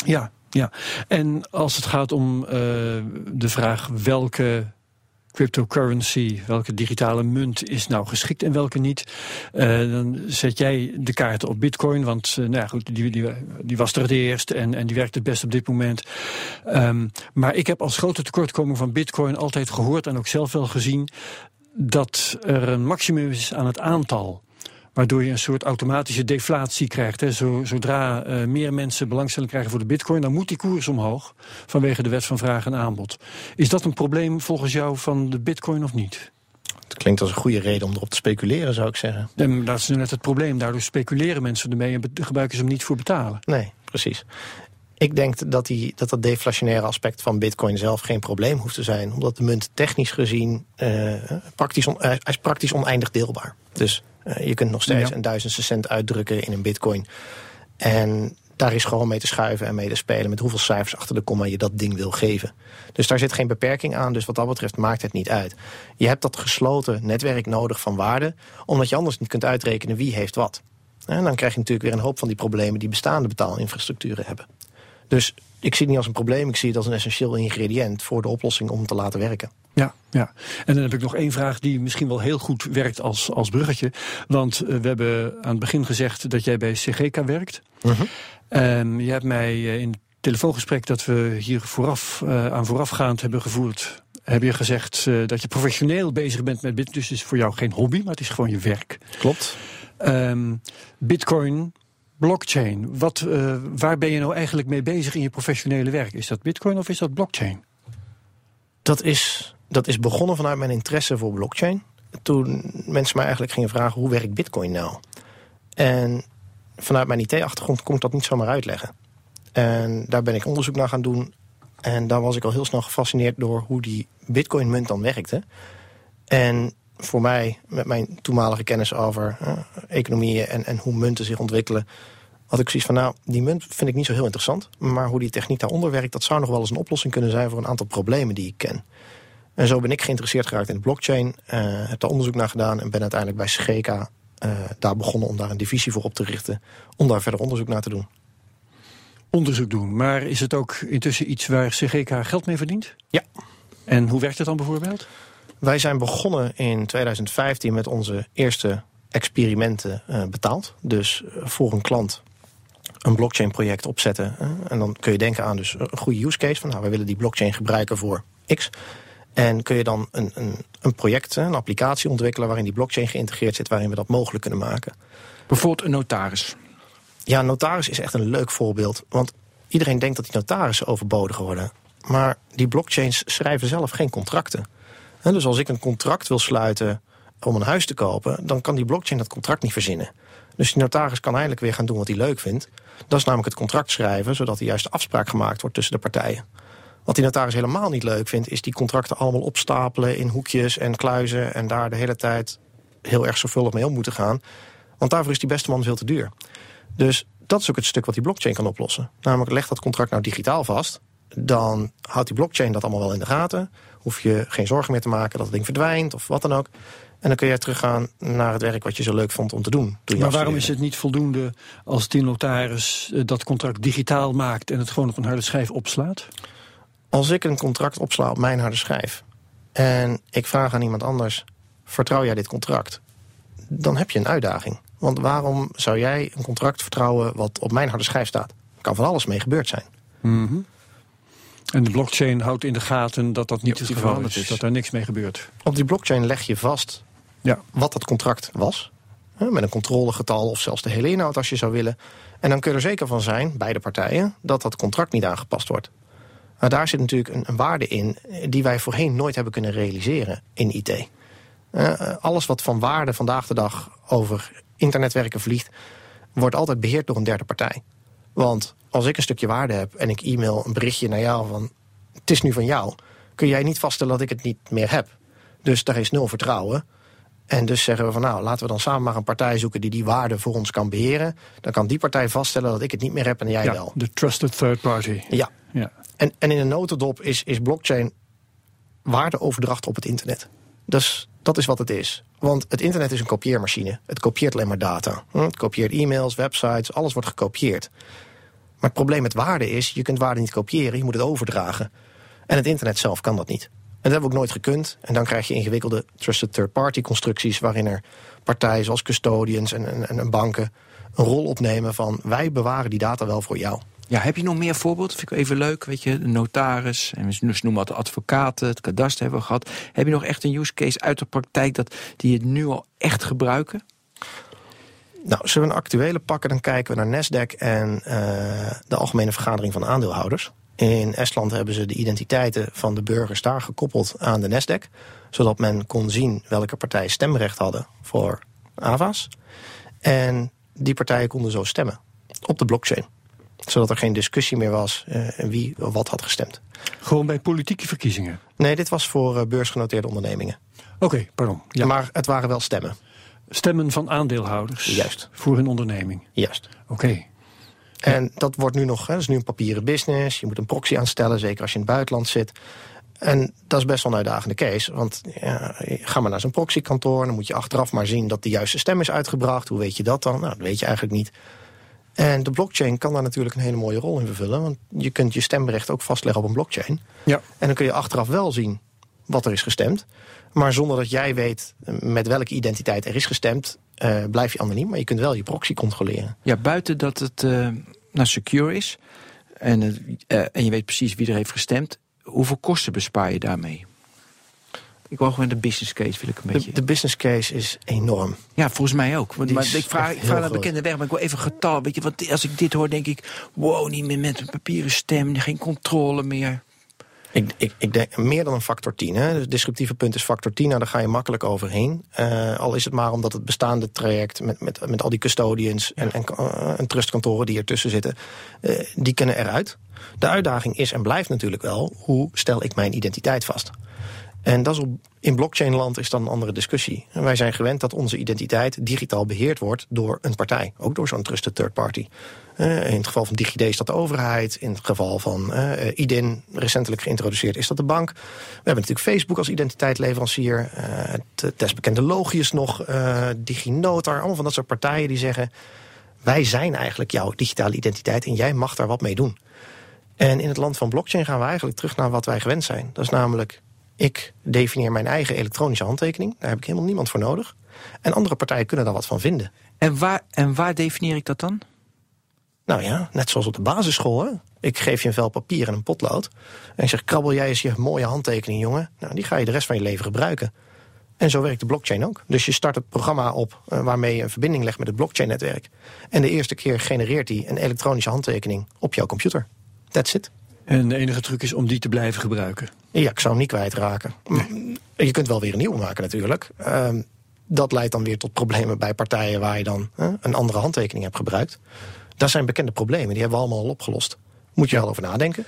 Ja, ja. En als het gaat om uh, de vraag welke cryptocurrency, welke digitale munt is nou geschikt en welke niet. Uh, dan zet jij de kaarten op bitcoin, want uh, nou ja, goed, die, die, die, was er het eerst en, en die werkt het best op dit moment. Um, maar ik heb als grote tekortkoming van bitcoin altijd gehoord en ook zelf wel gezien dat er een maximum is aan het aantal waardoor je een soort automatische deflatie krijgt. Hè. Zodra uh, meer mensen belangstelling krijgen voor de bitcoin... dan moet die koers omhoog vanwege de wet van vraag en aanbod. Is dat een probleem volgens jou van de bitcoin of niet? Het klinkt als een goede reden om erop te speculeren, zou ik zeggen. En dat is net het probleem. Daardoor speculeren mensen ermee en gebruiken ze hem niet voor betalen. Nee, precies. Ik denk dat, die, dat dat deflationaire aspect van bitcoin zelf geen probleem hoeft te zijn. Omdat de munt technisch gezien uh, praktisch, on, uh, is praktisch oneindig deelbaar. Dus uh, je kunt nog steeds ja. een duizendste cent uitdrukken in een bitcoin. En daar is gewoon mee te schuiven en mee te spelen... met hoeveel cijfers achter de komma je dat ding wil geven. Dus daar zit geen beperking aan, dus wat dat betreft maakt het niet uit. Je hebt dat gesloten netwerk nodig van waarde... omdat je anders niet kunt uitrekenen wie heeft wat. En dan krijg je natuurlijk weer een hoop van die problemen... die bestaande betaalinfrastructuren hebben. Dus ik zie het niet als een probleem, ik zie het als een essentieel ingrediënt... voor de oplossing om te laten werken. Ja, ja, en dan heb ik nog één vraag die misschien wel heel goed werkt als, als bruggetje. Want uh, we hebben aan het begin gezegd dat jij bij CGK werkt. Uh -huh. um, je hebt mij uh, in het telefoongesprek dat we hier vooraf, uh, aan voorafgaand hebben gevoerd... heb je gezegd dat je professioneel bezig bent met Bitcoin. Dus het is voor jou geen hobby, maar het is gewoon je werk. Klopt. Um, Bitcoin Blockchain. Wat, uh, waar ben je nou eigenlijk mee bezig in je professionele werk? Is dat bitcoin of is dat blockchain? Dat is, dat is begonnen vanuit mijn interesse voor blockchain. Toen mensen mij eigenlijk gingen vragen, hoe werkt bitcoin nou? En vanuit mijn IT-achtergrond kon ik dat niet zomaar uitleggen. En daar ben ik onderzoek naar gaan doen. En daar was ik al heel snel gefascineerd door hoe die bitcoin-munt dan werkte. En voor mij, met mijn toenmalige kennis over uh, economieën en, en hoe munten zich ontwikkelen, had ik zoiets van, nou, die munt vind ik niet zo heel interessant. Maar hoe die techniek daaronder werkt, dat zou nog wel eens een oplossing kunnen zijn voor een aantal problemen die ik ken. En zo ben ik geïnteresseerd geraakt in de blockchain, uh, heb daar onderzoek naar gedaan en ben uiteindelijk bij Scheka uh, daar begonnen om daar een divisie voor op te richten, om daar verder onderzoek naar te doen. Onderzoek doen, maar is het ook intussen iets waar CGK geld mee verdient? Ja. En hoe werkt het dan bijvoorbeeld? Wij zijn begonnen in 2015 met onze eerste experimenten uh, betaald. Dus uh, voor een klant een blockchain project opzetten. Uh, en dan kun je denken aan dus een goede use case. Van nou, wij willen die blockchain gebruiken voor X. En kun je dan een, een, een project, een applicatie ontwikkelen... waarin die blockchain geïntegreerd zit, waarin we dat mogelijk kunnen maken. Bijvoorbeeld een notaris. Ja, notaris is echt een leuk voorbeeld. Want iedereen denkt dat die notarissen overbodig worden. Maar die blockchains schrijven zelf geen contracten. Dus als ik een contract wil sluiten om een huis te kopen... dan kan die blockchain dat contract niet verzinnen. Dus die notaris kan eindelijk weer gaan doen wat hij leuk vindt. Dat is namelijk het contract schrijven... zodat de juiste afspraak gemaakt wordt tussen de partijen. Wat die notaris helemaal niet leuk vindt... is die contracten allemaal opstapelen in hoekjes en kluizen... en daar de hele tijd heel erg zorgvuldig mee om moeten gaan. Want daarvoor is die beste man veel te duur. Dus dat is ook het stuk wat die blockchain kan oplossen. Namelijk, leg dat contract nou digitaal vast... dan houdt die blockchain dat allemaal wel in de gaten... hoef je geen zorgen meer te maken dat het ding verdwijnt of wat dan ook... En dan kun jij teruggaan naar het werk wat je zo leuk vond om te doen. maar waarom is het niet voldoende als die notaris dat contract digitaal maakt... en het gewoon op een harde schijf opslaat? Als ik een contract opsla op mijn harde schijf... en ik vraag aan iemand anders, vertrouw jij dit contract? Dan heb je een uitdaging. Want waarom zou jij een contract vertrouwen wat op mijn harde schijf staat? Er kan van alles mee gebeurd zijn. Mm -hmm. En de blockchain houdt in de gaten dat dat niet ja, het geval is, is, dat er niks mee gebeurt. Op die blockchain leg je vast ja. wat dat contract was. Met een controlegetal of zelfs de hele inhoud als je zou willen. En dan kun je er zeker van zijn, beide partijen, dat dat contract niet aangepast wordt. Maar daar zit natuurlijk een, een waarde in die wij voorheen nooit hebben kunnen realiseren in IT. Uh, alles wat van waarde vandaag de dag over internetwerken vliegt, wordt altijd beheerd door een derde partij. Want als ik een stukje waarde heb en ik e-mail een berichtje naar jou van het is nu van jou, kun jij niet vaststellen dat ik het niet meer heb. Dus daar is nul vertrouwen. En dus zeggen we van nou, laten we dan samen maar een partij zoeken die die waarde voor ons kan beheren. Dan kan die partij vaststellen dat ik het niet meer heb en jij ja, wel. De trusted third party. Ja. ja. En, en in een notendop is, is blockchain waardeoverdracht op het internet. Dus dat is wat het is. Want het internet is een kopieermachine. Het kopieert alleen maar data. Hm, het kopieert e-mails, websites, alles wordt gekopieerd. Maar het probleem met waarde is, je kunt waarde niet kopiëren, je moet het overdragen. En het internet zelf kan dat niet. En dat hebben we ook nooit gekund. En dan krijg je ingewikkelde trusted third-party constructies... waarin er partijen zoals custodians en, en, en banken een rol opnemen van... wij bewaren die data wel voor jou. Ja, heb je nog meer voorbeelden? Vind ik even leuk. Weet je, de notaris, en we noemen wat advocaten, het kadaster hebben we gehad. Heb je nog echt een use case uit de praktijk dat die het nu al echt gebruiken? Nou, zullen we een actuele pakken, dan kijken we naar Nasdaq en uh, de Algemene Vergadering van Aandeelhouders. In Estland hebben ze de identiteiten van de burgers daar gekoppeld aan de Nasdaq. Zodat men kon zien welke partijen stemrecht hadden voor AVA's. En die partijen konden zo stemmen op de blockchain zodat er geen discussie meer was uh, wie wat had gestemd. Gewoon bij politieke verkiezingen? Nee, dit was voor uh, beursgenoteerde ondernemingen. Oké, okay, pardon. Ja. Maar het waren wel stemmen. Stemmen van aandeelhouders? Juist. Voor hun onderneming? Juist. Oké. Okay. En dat wordt nu nog, hè, dat is nu een papieren business. Je moet een proxy aanstellen, zeker als je in het buitenland zit. En dat is best wel een uitdagende case. Want ja, ga maar naar zo'n proxykantoor. Dan moet je achteraf maar zien dat de juiste stem is uitgebracht. Hoe weet je dat dan? Nou, dat weet je eigenlijk niet. En de blockchain kan daar natuurlijk een hele mooie rol in vervullen. Want je kunt je stemrecht ook vastleggen op een blockchain. Ja. En dan kun je achteraf wel zien wat er is gestemd. Maar zonder dat jij weet met welke identiteit er is gestemd... Uh, blijf je anoniem, maar je kunt wel je proxy controleren. Ja, buiten dat het uh, nou secure is... En, uh, en je weet precies wie er heeft gestemd... hoeveel kosten bespaar je daarmee? Ik wil gewoon de business case, wil ik een beetje. De, business case is enorm. Ja, volgens mij ook. Want, maar ik vraag, ik vraag naar bekende weg, maar ik wil even getal. Weet je, want als ik dit hoor, denk ik... wow, niet meer met een papieren stem, geen controle meer. Ik, ik, ik denk meer dan een factor 10. Hè. Het disruptieve punt is factor 10. Nou, daar ga je makkelijk overheen. Eh, al is het maar omdat het bestaande traject met, met, met al die custodians en, en, eh, en trustkantoren die ertussen zitten, eh, die kunnen eruit. De uitdaging is en blijft natuurlijk wel, hoe stel ik mijn identiteit vast? En dat is op, in blockchainland is dan een andere discussie. En wij zijn gewend dat onze identiteit digitaal beheerd wordt door een partij. Ook door zo'n trusted third party. Eh, in het geval van DigiD is dat de overheid. In het geval van eh, IDIN, recentelijk geïntroduceerd, is dat de bank. We hebben natuurlijk Facebook als identiteitsleverancier. eh, het, desbekende Logius nog, DigiNotar. Allemaal van dat soort partijen die zeggen... wij zijn eigenlijk jouw digitale identiteit en jij mag daar wat mee doen. En in het land van blockchain gaan we eigenlijk terug naar wat wij gewend zijn. Dat is namelijk, ik definieer mijn eigen elektronische handtekening. Daar heb ik helemaal niemand voor nodig. En andere partijen kunnen daar wat van vinden. En waar, en waar definieer ik dat dan? Nou ja, net zoals op de basisschool. Hè? Ik geef je een vel papier en een potlood. En ik zeg, krabbel jij eens je mooie handtekening, jongen. Nou, die ga je de rest van je leven gebruiken. En zo werkt de blockchain ook. Dus je start het programma op eh, waarmee je een verbinding legt met het blockchain-netwerk. En de eerste keer genereert hij een elektronische handtekening op jouw computer. That's it. En de enige truc is om die te blijven gebruiken. Ja, ik zou hem niet kwijtraken. Je kunt wel weer een nieuwe maken natuurlijk. Ehm, dat leidt dan weer tot problemen bij partijen waar je dan een andere handtekening hebt gebruikt. Dat zijn bekende problemen, die hebben we allemaal al opgelost. Moet je wel over nadenken.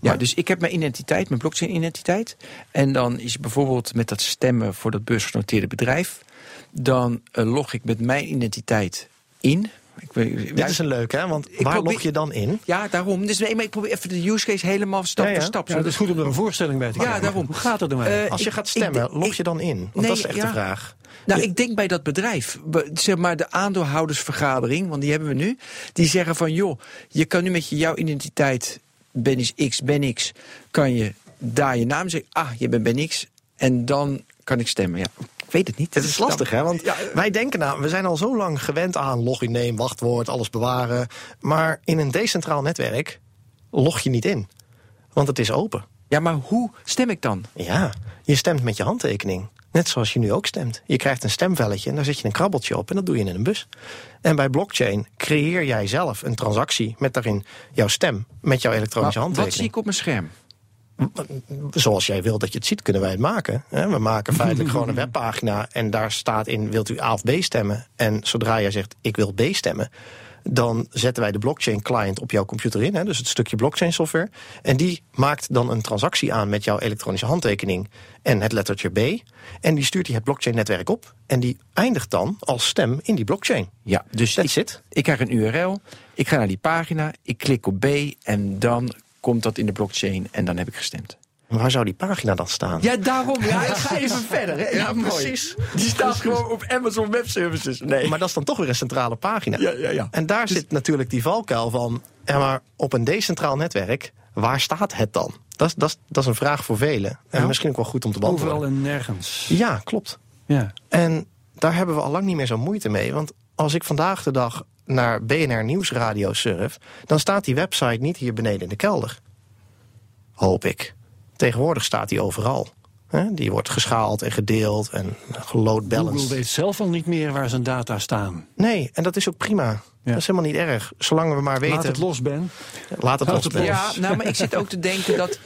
Ja, dus ik heb mijn identiteit, mijn blockchain-identiteit. En dan is bijvoorbeeld met dat stemmen voor dat beursgenoteerde bedrijf. Dan eh, log ik met mijn identiteit in. Ik, weet- Dit is een leuke, hè? Want waar probeer- log je dan in? Ja, daarom. Dus nee, maar ik probeer even de use case helemaal stap Ja, ja. voor stap. Ja, dat is goed om er een voorstelling bij te Ja, krijgen. daarom. Hoe gaat het nou eigenlijk? Eh, Als je ik- gaat stemmen, log je dan in? Want Nee, dat is echt ja. de vraag. Nou, ik denk bij dat bedrijf, be- zeg maar de aandeelhoudersvergadering, want die hebben we nu, die zeggen van joh, je kan nu met je, jouw identiteit ben is X, ben X, kan je daar je naam zeggen, ah, je bent ben X, en dan kan ik stemmen. Ja, weet het niet. Het is lastig, hè? Want Ja, wij denken nou, we zijn al zo lang gewend aan login name, wachtwoord, alles bewaren. Maar in een decentraal netwerk log je niet in. Want het is open. Ja, maar hoe stem ik dan? Ja, je stemt met je handtekening. Net zoals je nu ook stemt. Je krijgt een stemvelletje en daar zet je een krabbeltje op en dat doe je in een bus. En bij blockchain creëer jij zelf een transactie met daarin jouw stem met jouw elektronische Maar wat handtekening. zie ik op mijn scherm? Zoals jij wil dat je het ziet, kunnen wij het maken. We maken feitelijk gewoon een (laughs) webpagina en daar staat in: wilt u A of B stemmen? En zodra jij zegt: ik wil B stemmen, dan zetten wij de blockchain client op jouw computer in, hè, dus het stukje blockchain software. En die maakt dan een transactie aan met jouw elektronische handtekening en het lettertje B. En die stuurt die het blockchain netwerk op. En die eindigt dan als stem in die blockchain. Ja, dus That's ik, it. ik krijg een URL, ik ga naar die pagina, ik klik op B en dan komt dat in de blockchain en dan heb ik gestemd. Waar zou die pagina dan staan? Ja, daarom. Ja, ik (laughs) ga even verder. Hè. Ja, precies. Die staat gewoon op Amazon Web Services. Nee. Maar dat is dan toch weer een centrale pagina. Ja, ja, ja. En daar zit natuurlijk die valkuil van... Ja, maar op een decentraal netwerk, waar staat het dan? Dat is, dat is, dat is een vraag voor velen. En Ja. misschien ook wel goed om te beantwoorden. Overal en nergens. Ja, klopt. Ja. En daar hebben we al lang niet meer zo moeite mee. Want als ik vandaag de dag naar BNR Nieuwsradio surf... dan staat die website niet hier beneden in de kelder. Hoop ik. Tegenwoordig staat die overal. Die wordt geschaald en gedeeld en load balanced. Google weet zelf al niet meer waar zijn data staan. Nee, en dat is ook prima. Dat is helemaal niet erg. Zolang we maar weten... Laat het los, Ben. Laat het los, Ben. Ja, nou, maar ik zit ook te denken dat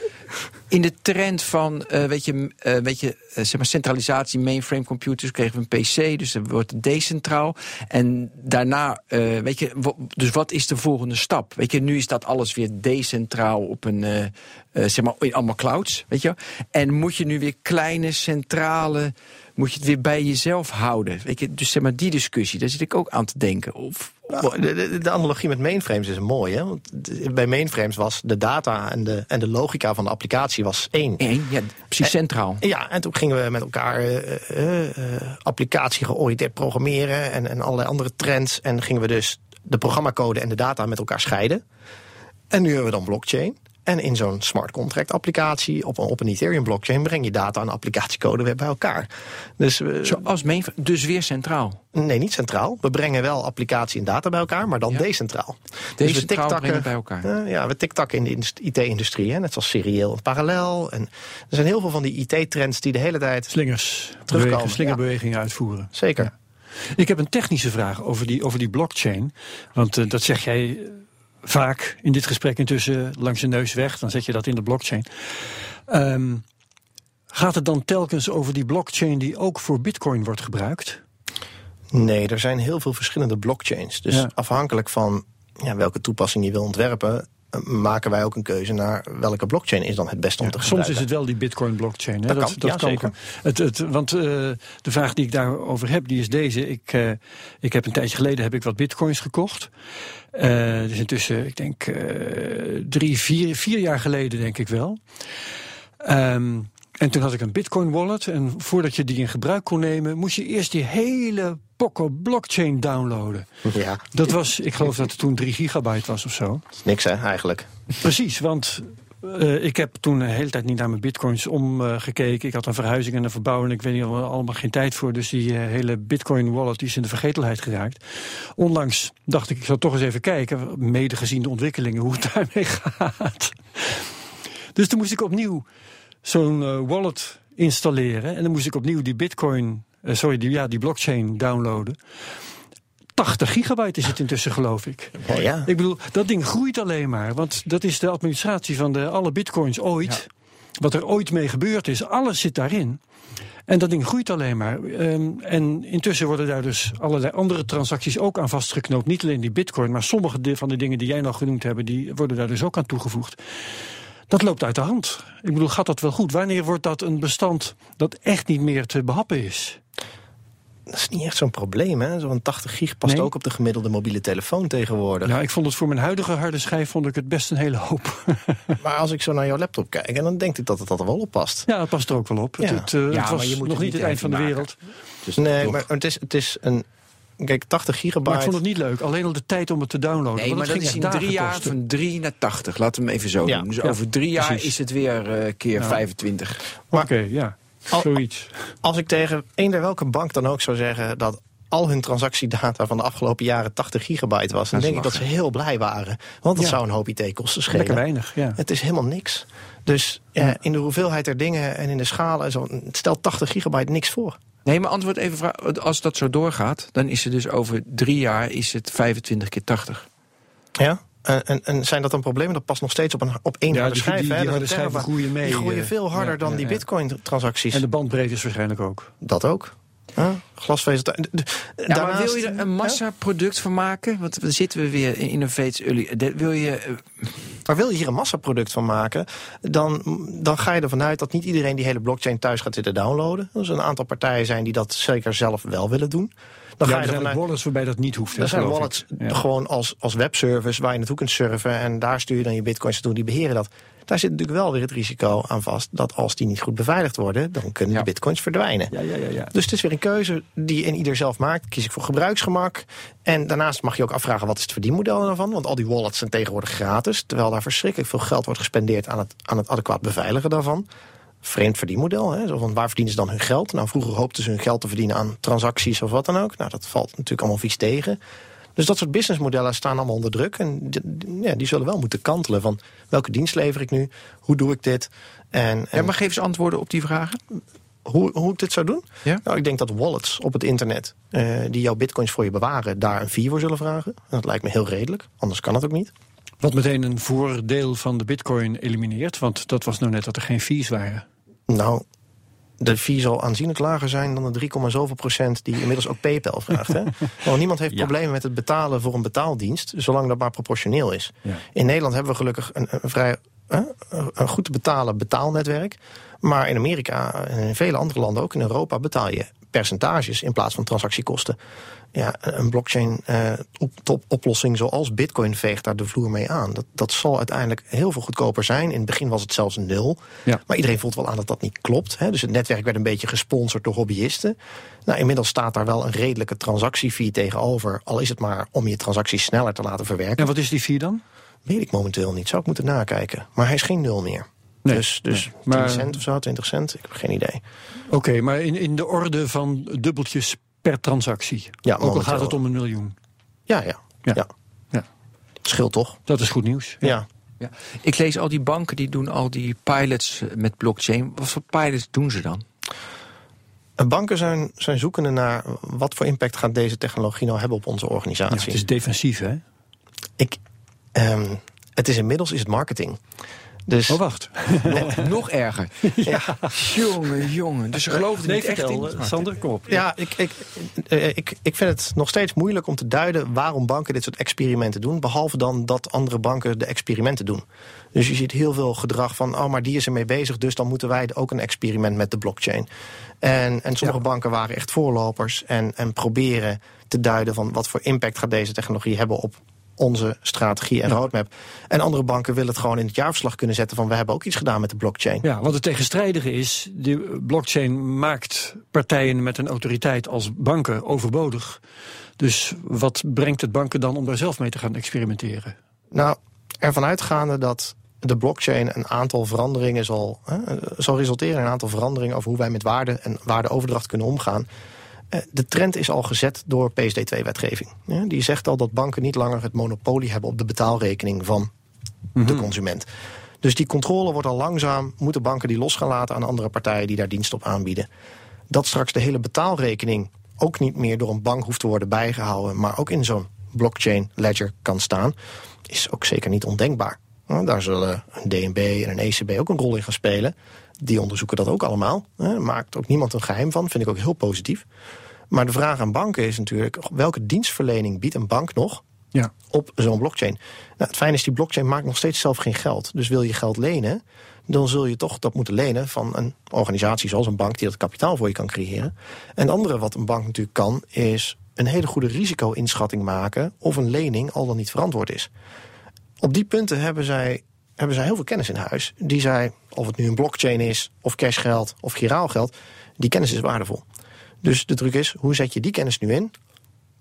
in de trend van, eh, weet je, eh, weet je eh, zeg maar centralisatie, mainframe computers, kregen we een PC, dus dat wordt decentraal. En daarna, eh, weet je, dus wat is de volgende stap? Weet je, nu is dat alles weer decentraal op een, zeg maar, in allemaal clouds, weet je. En moet je nu weer kleine, centrale, moet je het weer bij jezelf houden? Je, dus zeg maar die discussie, daar zit ik ook aan te denken. Of, Nou, de, analogie met mainframes is mooi. Hè? Want bij mainframes was de data en de, en de logica van de applicatie was één. één, ja, precies centraal. Ja, en toen gingen we met elkaar eh, eh, eh, applicatie georiënteerd programmeren en, en allerlei andere trends. En gingen we dus de programmacode en de data met elkaar scheiden. En nu hebben we dan blockchain. En in zo'n smart contract applicatie op een, op een Ethereum blockchain breng je data en applicatiecode weer bij elkaar. Dus, uh, Zoals main, dus weer centraal? Nee, niet centraal. We brengen wel applicatie en data bij elkaar, maar dan decentraal. Decentraal dus we brengen bij elkaar? Uh, ja, we tiktakken in de IT-industrie, net zoals serieel en parallel. En er zijn heel veel van die IT-trends die de hele tijd Slingers, terugkomen. Slingerbewegingen uitvoeren. Zeker. Ja. Ik heb een technische vraag over die, over die blockchain. Want uh, dat zeg jij vaak in dit gesprek intussen langs je neus weg. Dan zet je dat in de blockchain. Um, gaat het dan telkens over die blockchain die ook voor bitcoin wordt gebruikt? Nee, er zijn heel veel verschillende blockchains. Dus afhankelijk van ja, welke toepassing je wil ontwerpen maken wij ook een keuze naar welke blockchain is dan het beste om te gebruiken. Soms is het wel die bitcoin blockchain. Hè? Dat, dat, kan, dat ja, zeker. Het, het, want uh, de vraag die ik daarover heb, die is deze. Ik, uh, ik heb een tijdje geleden heb ik wat bitcoins gekocht. Uh, dus intussen, ik denk drie, vier, vier jaar geleden denk ik wel. Um, en toen had ik een Bitcoin wallet. En voordat je die in gebruik kon nemen, moest je eerst die hele Poco blockchain downloaden. Ja. Dat was, ik geloof dat het toen 3 gigabyte was of zo. Niks hè, eigenlijk. Precies, want uh, ik heb toen de hele tijd niet naar mijn bitcoins omgekeken. Uh, ik had een verhuizing en een verbouwing. Ik weet niet, allemaal geen tijd voor. Dus die uh, hele bitcoin wallet die is in de vergetelheid geraakt. Onlangs dacht ik, ik zou toch eens even kijken, mede gezien de ontwikkelingen, hoe het (laughs) daarmee gaat. Dus toen moest ik opnieuw zo'n uh, wallet installeren. En dan moest ik opnieuw die bitcoin, uh, sorry, die, ja, die blockchain downloaden. 80 gigabyte is het intussen, geloof ik. Ja, ja. Ik bedoel, dat ding groeit alleen maar. Want dat is de administratie van de, alle bitcoins ooit. Wat er ooit mee gebeurd is, alles zit daarin. En dat ding groeit alleen maar. Um, en intussen worden daar dus allerlei andere transacties ook aan vastgeknoopt. Niet alleen die bitcoin, maar sommige van de dingen die jij nog genoemd hebt... die worden daar dus ook aan toegevoegd. Dat loopt uit de hand. Ik bedoel, gaat dat wel goed? Wanneer wordt dat een bestand dat echt niet meer te behappen is? Dat is niet echt zo'n probleem, hè? Zo'n 80 gig past ook op de gemiddelde mobiele telefoon tegenwoordig. Ja, ik vond het voor mijn huidige harde schijf vond ik het best een hele hoop. (laughs) maar als ik zo naar jouw laptop kijk, en dan denk ik dat het dat er wel op past. Ja, het past er ook wel op. Ja. Het, het, uh, ja, het was nog niet het eind van de wereld. Dus nee, maar het is, het is een Kijk, 80 gigabyte. Maar ik vond het niet leuk. Alleen al de tijd om het te downloaden. Nee, maar dat is in drie jaar van 3 naar 80. Laten we hem even zo doen. Dus over drie jaar is het weer uh, keer 25. Oké, ja. Zoiets. Als ik tegen eender welke bank dan ook zou zeggen dat al hun transactiedata van de afgelopen jaren 80 gigabyte was, dan denk ik dat ze heel blij waren. Want dat zou een hoop IT-kosten schelen. Lekker weinig, ja. Het is helemaal niks. Dus ja, in de hoeveelheid der dingen en in de schalen, zo, stelt 80 gigabyte niks voor. Nee, maar antwoord even Als dat zo doorgaat, dan is het dus over drie jaar is het 25 keer 80. Ja? En, en, zijn dat dan problemen? Dat past nog steeds op, een, op één ja, harde schijf. Die, die, die harde schijven groeien mee. Die groeien eh, veel harder dan die bitcoin-transacties. En de bandbreedte is waarschijnlijk ook. Dat ook. Huh? Glasvezel. Ja, maar wil je er een massaproduct van maken? Want dan zitten we weer in Innovates Early. Wil je... Eh, maar wil je hier een massaproduct van maken, dan, dan ga je ervan uit dat niet iedereen die hele blockchain thuis gaat zitten downloaden. Er zijn een aantal partijen zijn die dat zeker zelf wel willen doen. Dan ja, ga je er zijn wallets waarbij dat niet hoeft. Er zijn wallets gewoon als, als webservice waar je naartoe kunt surfen en daar stuur je dan je bitcoins naartoe, die beheren dat. Daar zit natuurlijk wel weer het risico aan vast dat als die niet goed beveiligd worden, dan kunnen ja. de bitcoins verdwijnen. Ja, ja, ja, ja. Dus het is weer een keuze die in ieder zelf maakt. Kies ik voor gebruiksgemak. En daarnaast mag je ook afvragen wat is het verdienmodel daarvan. Want al die wallets zijn tegenwoordig gratis. Terwijl daar verschrikkelijk veel geld wordt gespendeerd aan het, aan het adequaat beveiligen daarvan vreemd verdienmodel. Hè? Zo van waar verdienen ze dan hun geld? Nou, vroeger hoopten ze hun geld te verdienen aan transacties of wat dan ook. Nou, dat valt natuurlijk allemaal vies tegen. Dus dat soort businessmodellen staan allemaal onder druk. En die, ja, die zullen wel moeten kantelen van welke dienst lever ik nu? Hoe doe ik dit? En, en ja, maar geef eens antwoorden op die vragen. Hoe, hoe ik dit zou doen? Ja? Nou, ik denk dat wallets op het internet uh, die jouw bitcoins voor je bewaren, daar een fee voor zullen vragen. Dat lijkt me heel redelijk, anders kan het ook niet. Wat meteen een voordeel van de bitcoin elimineert, want dat was nou net dat er geen fees waren. Nou, de fee zal aanzienlijk lager zijn dan de 3, zoveel procent die inmiddels ook PayPal vraagt. Hè? (laughs) Want niemand heeft problemen met het betalen voor een betaaldienst, zolang dat maar proportioneel is. Ja. In Nederland hebben we gelukkig een, een vrij een goed te betalen betaalnetwerk. Maar in Amerika en in vele andere landen, ook in Europa, betaal je percentages in plaats van transactiekosten. Ja, een blockchain uh, op, oplossing zoals Bitcoin veegt daar de vloer mee aan. Dat, dat zal uiteindelijk heel veel goedkoper zijn. In het begin was het zelfs nul. Ja. Maar iedereen voelt wel aan dat dat niet klopt. Hè. Dus het netwerk werd een beetje gesponsord door hobbyisten. Nou, inmiddels staat daar wel een redelijke transactiefee tegenover. Al is het maar om je transacties sneller te laten verwerken. En wat is die fee dan? Weet ik momenteel niet. Zou ik moeten nakijken. Maar hij is geen nul meer. Nee, dus dus nee. 10 Maar- cent of zo, 20 cent. Ik heb geen idee. Oké, maar in, in de orde van dubbeltjes per transactie. Ja, Ook al gaat het om een miljoen. Ja, ja. Ja. ja. Ja. Scheelt toch? Dat is goed nieuws. Ja. Ja. Ik lees al die banken die doen al die pilots met blockchain. Wat voor pilots doen ze dan? Eh, Banken zijn, zijn zoekende naar wat voor impact gaat deze technologie nou hebben op onze Ja, organisatie. het is defensief, hè? Ik, ehm, het is inmiddels is het marketing. Dus Oh, wacht. (laughs) Nog erger. (laughs) ja, Jongen, jongen. Dus ze geloven er Nee, niet echt vertel, in. Sander, kom op. ja ik, ik, eh, ik, ik vind het nog steeds moeilijk om te duiden waarom banken dit soort experimenten doen. Behalve dan dat andere banken de experimenten doen. Dus je ziet heel veel gedrag van, oh, maar die is ermee bezig, dus dan moeten wij ook een experiment met de blockchain. En, en sommige banken waren echt voorlopers en, en proberen te duiden van wat voor impact gaat deze technologie hebben op onze strategie en roadmap. En andere banken willen het gewoon in het jaarverslag kunnen zetten van we hebben ook iets gedaan met de blockchain. Ja, want het tegenstrijdige is, de blockchain maakt partijen met een autoriteit als banken overbodig. Dus wat brengt het banken dan om daar zelf mee te gaan experimenteren? Nou, ervan uitgaande dat de blockchain een aantal veranderingen zal, hè, zal resulteren in een aantal veranderingen over hoe wij met waarde en waardeoverdracht kunnen omgaan. Eh, De trend is al gezet door PSD2-wetgeving. Die zegt al dat banken niet langer het monopolie hebben op de betaalrekening van de consument. Dus die controle wordt al langzaam, moeten banken die los gaan laten aan andere partijen die daar dienst op aanbieden. Dat straks de hele betaalrekening ook niet meer door een bank hoeft te worden bijgehouden, maar ook in zo'n blockchain ledger kan staan, is ook zeker niet ondenkbaar. Nou, Daar zullen een DNB en een ECB ook een rol in gaan spelen. Die onderzoeken dat ook allemaal. hè. Maakt ook niemand een geheim van, vind ik ook heel positief. Maar de vraag aan banken is natuurlijk, welke dienstverlening biedt een bank nog Ja. op zo'n blockchain. Nou, het fijne is, die blockchain maakt nog steeds zelf geen geld. Dus wil je geld lenen, dan zul je toch dat moeten lenen van een organisatie zoals een bank die dat kapitaal voor je kan creëren. En het andere wat een bank natuurlijk kan, is een hele goede risico-inschatting maken of een lening al dan niet verantwoord is. Op die punten hebben zij, hebben zij heel veel kennis in huis. Die zij, of het nu een blockchain is, of cashgeld, of giraalgeld, die kennis is waardevol. Dus de truc is, hoe zet je die kennis nu in?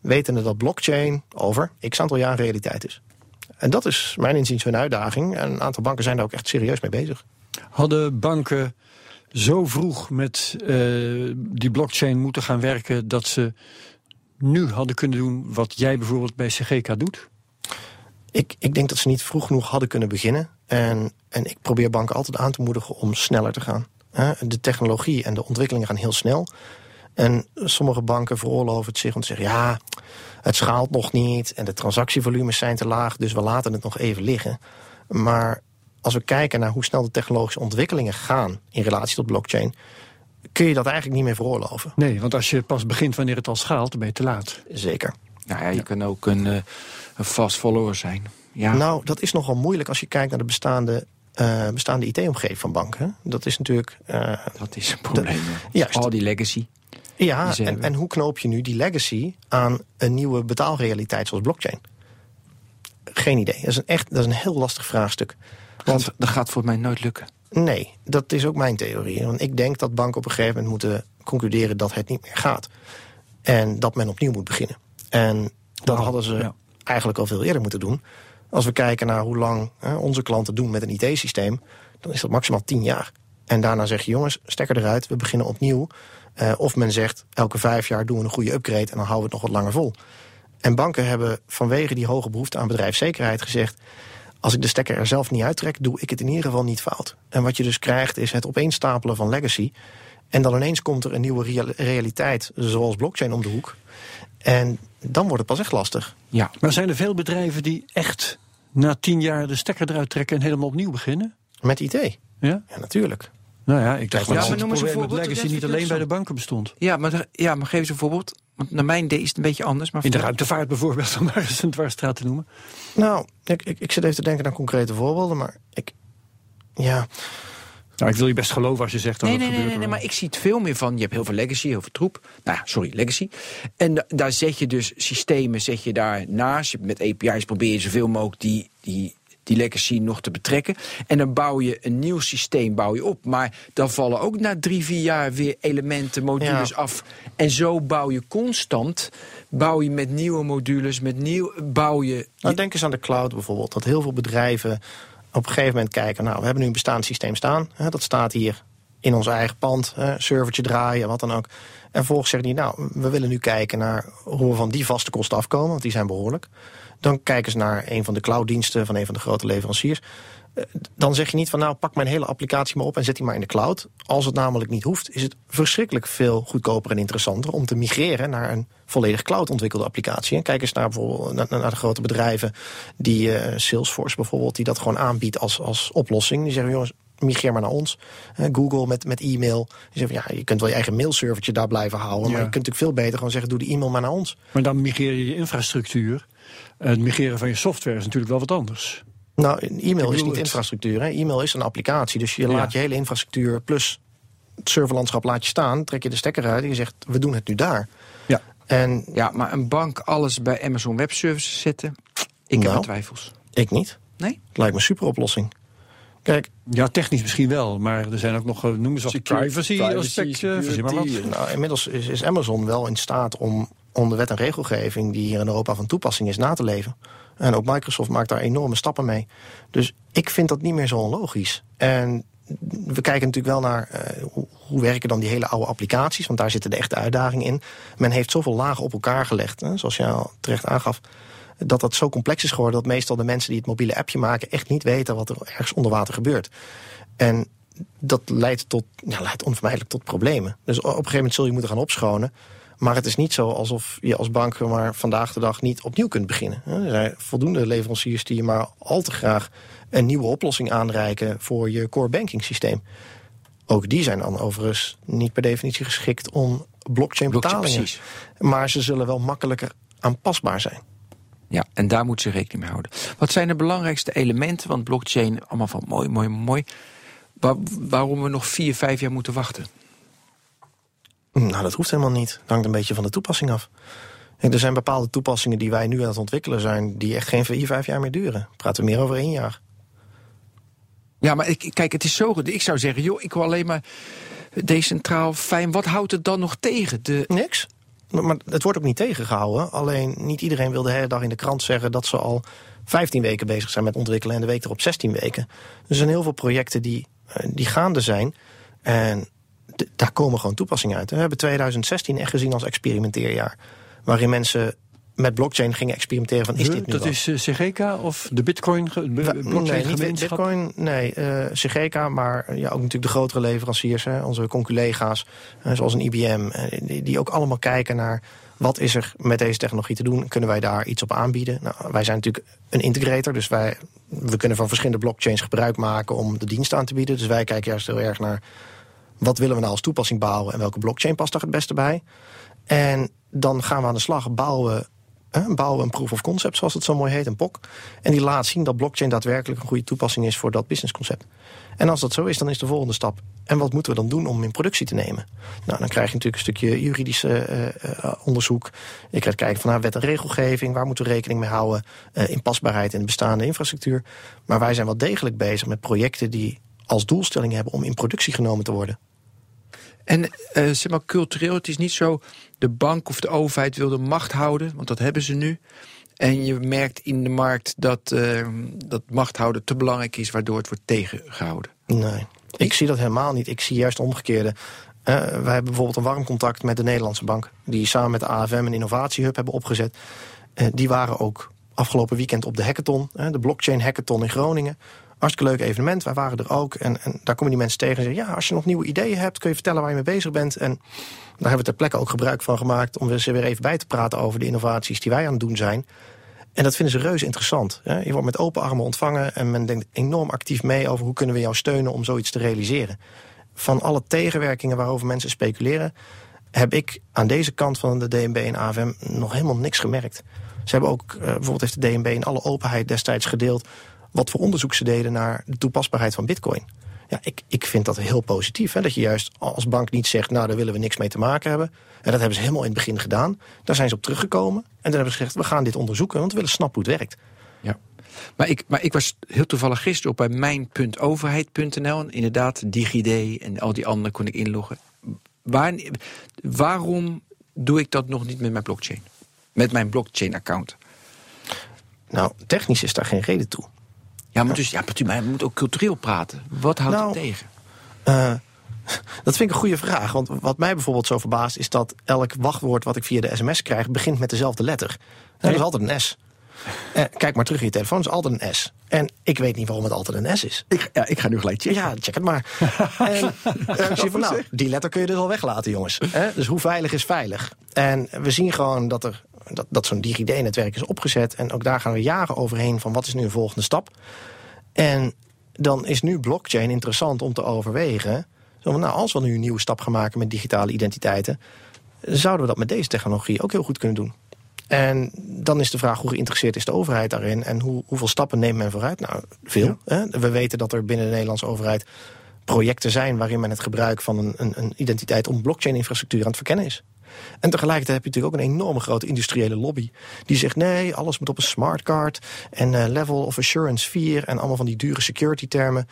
wetende dat blockchain over x aantal jaar realiteit is. En dat is mijn inziens hun uitdaging. En een aantal banken zijn daar ook echt serieus mee bezig. Hadden banken zo vroeg met eh, die blockchain moeten gaan werken dat ze nu hadden kunnen doen wat jij bijvoorbeeld bij CGK doet? Ik, ik denk dat ze niet vroeg genoeg hadden kunnen beginnen. En, en ik probeer banken altijd aan te moedigen om sneller te gaan. Hè, De technologie en de ontwikkelingen gaan heel snel. En sommige banken veroorloven het zich om te zeggen... ja, het schaalt nog niet en de transactievolumes zijn te laag... dus we laten het nog even liggen. Maar als we kijken naar hoe snel de technologische ontwikkelingen gaan... in relatie tot blockchain... kun je dat eigenlijk niet meer veroorloven. Nee, want als je pas begint wanneer het al schaalt, dan ben je te laat. Zeker. Nou ja, je kan ook een, eh, een fast follower zijn. Ja, Nou, dat is nogal moeilijk als je kijkt naar de bestaande, eh, bestaande IT-omgeving van banken. Dat is natuurlijk... eh, dat is een probleem. ja. (laughs) Juist. Al die legacy. ja, Die en, en hoe knoop je nu die legacy aan een nieuwe betaalrealiteit zoals blockchain? Geen idee. Dat is een, echt, dat is een heel lastig vraagstuk. Want dat gaat voor mij nooit lukken. nee, dat is ook mijn theorie. Want ik denk dat banken op een gegeven moment moeten concluderen dat het niet meer gaat. En dat men opnieuw moet beginnen. En dat hadden ze ja. eigenlijk al veel eerder moeten doen. Als we kijken naar hoe lang hè, onze klanten doen met een IT-systeem, dan is dat maximaal 10 jaar. En daarna zeg je, jongens, stekker eruit, we beginnen opnieuw. Eh, of men zegt, elke vijf jaar doen we een goede upgrade en dan houden we het nog wat langer vol. En banken hebben vanwege die hoge behoefte aan bedrijfszekerheid gezegd, als ik de stekker er zelf niet uittrek, doe ik het in ieder geval niet fout. En wat je dus krijgt is het opeenstapelen van legacy. En dan ineens komt er een nieuwe real- realiteit, zoals blockchain om de hoek. En dan wordt het pas echt lastig. Ja, Maar zijn er veel bedrijven die echt na tien jaar de stekker eruit trekken en helemaal opnieuw beginnen? Met IT. Ja? Ja, natuurlijk. Nou ja, ik dacht Ja, dat maar het noem een probleem met legacy niet alleen bij de banken bestond. ja, maar, ja, maar geef eens een voorbeeld. Want naar mijn idee is het een beetje anders. Maar In de ruimtevaart bijvoorbeeld, (laughs) om maar eens een dwarsstraat te noemen. Nou, ik, ik, ik zit even te denken aan concrete voorbeelden, maar ik. Ja, Nou, ik wil je best geloven als je zegt dat Nee, het nee, nee, gebeurt. nee, nee, maar ik zie het veel meer van. Je hebt heel veel legacy, heel veel troep. Nou ja, sorry, legacy. En da- daar zet je dus systemen zet je daar naast. Je- Met API's probeer je zoveel mogelijk die, die die legacy nog te betrekken. En dan bouw je een nieuw systeem bouw je op. Maar dan vallen ook na drie, vier jaar weer elementen, modules af. En zo bouw je constant, bouw je met nieuwe modules, met nieuw, bouw je... Nou, denk eens aan de cloud bijvoorbeeld. Dat heel veel bedrijven op een gegeven moment kijken... nou, we hebben nu een bestaand systeem staan. Hè, dat staat hier in ons eigen pand, hè, servertje draaien, wat dan ook. En vervolgens zeggen die, nou, we willen nu kijken naar hoe we van die vaste kosten afkomen, want die zijn behoorlijk. Dan kijken ze naar een van de clouddiensten van een van de grote leveranciers. Eh, dan zeg je niet van nou pak mijn hele applicatie maar op en zet die maar in de cloud. Als het namelijk niet hoeft, is het verschrikkelijk veel goedkoper en interessanter om te migreren naar een volledig cloud ontwikkelde applicatie. En kijk eens naar bijvoorbeeld naar, de grote bedrijven die uh, Salesforce bijvoorbeeld, die dat gewoon aanbiedt als, als oplossing. Die zeggen jongens, migreer maar naar ons. Google met, met e-mail. Je, ja, je kunt wel je eigen mailservertje daar blijven houden. Maar je kunt natuurlijk veel beter gewoon zeggen: doe de e-mail maar naar ons. Maar dan migreer je je infrastructuur. Het migreren van je software is natuurlijk wel wat anders. Nou, e-mail is niet infrastructuur. E-mail is een applicatie. Dus je laat je hele infrastructuur plus het serverlandschap laat je staan. Trek je de stekker uit en je zegt: we doen het nu daar. Ja, en, ja maar een bank alles bij Amazon Web Services zetten. Ik heb nou, twijfels. Ik niet. Nee? Het lijkt me een super oplossing. Kijk, ja, technisch misschien wel, maar er zijn ook nog, eh, noemen ze privacy, aspecten. Nou, inmiddels is, is, Amazon wel in staat om onder wet en regelgeving die hier in Europa van toepassing is na te leven. En ook Microsoft maakt daar enorme stappen mee. Dus ik vind dat niet meer zo onlogisch. En we kijken natuurlijk wel naar uh, hoe werken dan die hele oude applicaties, want daar zitten de echte uitdagingen in. Men heeft zoveel lagen op elkaar gelegd, hè, zoals je al terecht aangaf dat dat zo complex is geworden dat meestal de mensen die het mobiele appje maken echt niet weten wat er ergens onder water gebeurt. En dat leidt, tot, ja, leidt onvermijdelijk tot problemen. Dus op een gegeven moment zul je moeten gaan opschonen. Maar het is niet zo alsof je als bank maar vandaag de dag niet opnieuw kunt beginnen. Er zijn voldoende leveranciers die je maar al te graag een nieuwe oplossing aanreiken voor je core banking systeem. Ook die zijn dan overigens niet per definitie geschikt om blockchain betalingen. Maar ze zullen wel makkelijker aanpasbaar zijn. Ja, en daar moet ze rekening mee houden. Wat zijn de belangrijkste elementen? Want blockchain, allemaal van mooi, mooi, mooi. waarom we nog vier, vijf jaar moeten wachten? Nou, dat hoeft helemaal niet. Het hangt een beetje van de toepassing af. er zijn bepaalde toepassingen die wij nu aan het ontwikkelen zijn... die echt geen vier, vijf jaar meer duren. Praten we meer over één jaar. Ja, maar ik, kijk, het is zo... Ik zou zeggen, joh, ik wil alleen maar decentraal fijn. Wat houdt het dan nog tegen? De... Niks. Maar het wordt ook niet tegengehouden. Alleen niet iedereen wil de hele dag in de krant zeggen dat ze al 15 weken bezig zijn met ontwikkelen en de week erop 16 weken. Er zijn heel veel projecten die, eh, die gaande zijn. En daar komen gewoon toepassingen uit. We hebben 2016 echt gezien als experimenteerjaar. Waarin mensen met blockchain gingen experimenteren van is dit nu Dat is uh, eh, CGK of de Bitcoin blockchain nee, niet Bitcoin, nee, uh, eh, CGK, maar ja, ook natuurlijk de grotere leveranciers, hè, onze conculega's, uh, zoals een IBM, die, die, ook allemaal kijken naar wat is er met deze technologie te doen, kunnen wij daar iets op aanbieden? Nou, wij zijn natuurlijk een integrator, dus wij we kunnen van verschillende blockchains gebruik maken om de dienst aan te bieden. Dus wij kijken juist heel erg naar wat willen we nou als toepassing bouwen en welke blockchain past daar het beste bij. En dan gaan we aan de slag, bouwen bouwen een proof of concept, zoals het zo mooi heet, een POC. En die laat zien dat blockchain daadwerkelijk een goede toepassing is voor dat businessconcept. En als dat zo is, dan is de volgende stap. En wat moeten we dan doen om in productie te nemen? Nou, dan krijg je natuurlijk een stukje juridisch uh, uh, onderzoek. Je krijgt kijken van nou, wet en regelgeving. Waar moeten we rekening mee houden? Uh, inpasbaarheid in de bestaande infrastructuur. Maar wij zijn wel degelijk bezig met projecten die als doelstelling hebben om in productie genomen te worden. En uh, zeg maar cultureel, het is niet zo de bank of de overheid wil de macht houden, want dat hebben ze nu. En je merkt in de markt dat, uh, dat macht houden te belangrijk is, waardoor het wordt tegengehouden. Nee, ik zie dat helemaal niet. Ik zie juist omgekeerde. Uh, wij hebben bijvoorbeeld een warm contact met de Nederlandse bank, die samen met de AFM een innovatiehub hebben opgezet. Uh, die waren ook afgelopen weekend op de hackathon, de blockchain hackathon in Groningen. Hartstikke leuk evenement, wij waren er ook. En, en daar komen die mensen tegen en zeggen... ja, als je nog nieuwe ideeën hebt, kun je vertellen waar je mee bezig bent. En daar hebben we ter plekke ook gebruik van gemaakt... om ze weer even bij te praten over de innovaties die wij aan het doen zijn. En dat vinden ze reuze interessant. Je wordt met open armen ontvangen en men denkt enorm actief mee... over hoe kunnen we jou steunen om zoiets te realiseren. Van alle tegenwerkingen waarover mensen speculeren... heb ik aan deze kant van de DNB en AFM nog helemaal niks gemerkt. Ze hebben ook, eh, bijvoorbeeld heeft de DNB in alle openheid destijds gedeeld wat voor onderzoek ze deden naar de toepasbaarheid van bitcoin. Ja, ik, ik vind dat heel positief. Hè, dat je juist als bank niet zegt, nou daar willen we niks mee te maken hebben. En dat hebben ze helemaal in het begin gedaan. Daar zijn ze op teruggekomen. En dan hebben ze gezegd, we gaan dit onderzoeken, want we willen snappen hoe het werkt. Ja. Maar ik, maar ik was heel toevallig gisteren op bij mijn.overheid.nl. En inderdaad, DigiD en al die andere kon ik inloggen. Waar, waarom doe ik dat nog niet met mijn blockchain? Met mijn blockchain-account? Nou, technisch is daar geen reden toe. Ja, maar, dus, ja, maar we moeten ook cultureel praten. Wat houdt Nou, het tegen? Eh, (laughs) dat vind ik een goede vraag. Want wat mij bijvoorbeeld zo verbaast... is dat elk wachtwoord wat ik via de sms krijg... begint met dezelfde letter. Dat is altijd een S. Eh, kijk maar terug in je telefoon, het is altijd een S. En ik weet niet waarom het altijd een S is. Ik, ja, ik ga nu gelijk checken. Ja, check het maar. (laughs) en eh, ik zie van, nou, die letter kun je dus al weglaten, jongens. Hè? Dus hoe veilig is veilig? En we zien gewoon dat, er, dat, dat zo'n DigiD-netwerk is opgezet. En ook daar gaan we jaren overheen van wat is nu een volgende stap. En dan is nu blockchain interessant om te overwegen. Zo van, nou, als we nu een nieuwe stap gaan maken met digitale identiteiten... zouden we dat met deze technologie ook heel goed kunnen doen. En dan is de vraag hoe geïnteresseerd is de overheid daarin... en hoe, hoeveel stappen neemt men vooruit? Nou, veel. Hè? We weten dat er binnen de Nederlandse overheid projecten zijn... waarin men het gebruik van een, een, een identiteit om blockchain-infrastructuur aan het verkennen is. En tegelijkertijd heb je natuurlijk ook een enorme grote industriële lobby... die zegt nee, alles moet op een smartcard... en eh, level of assurance 4 en allemaal van die dure security termen...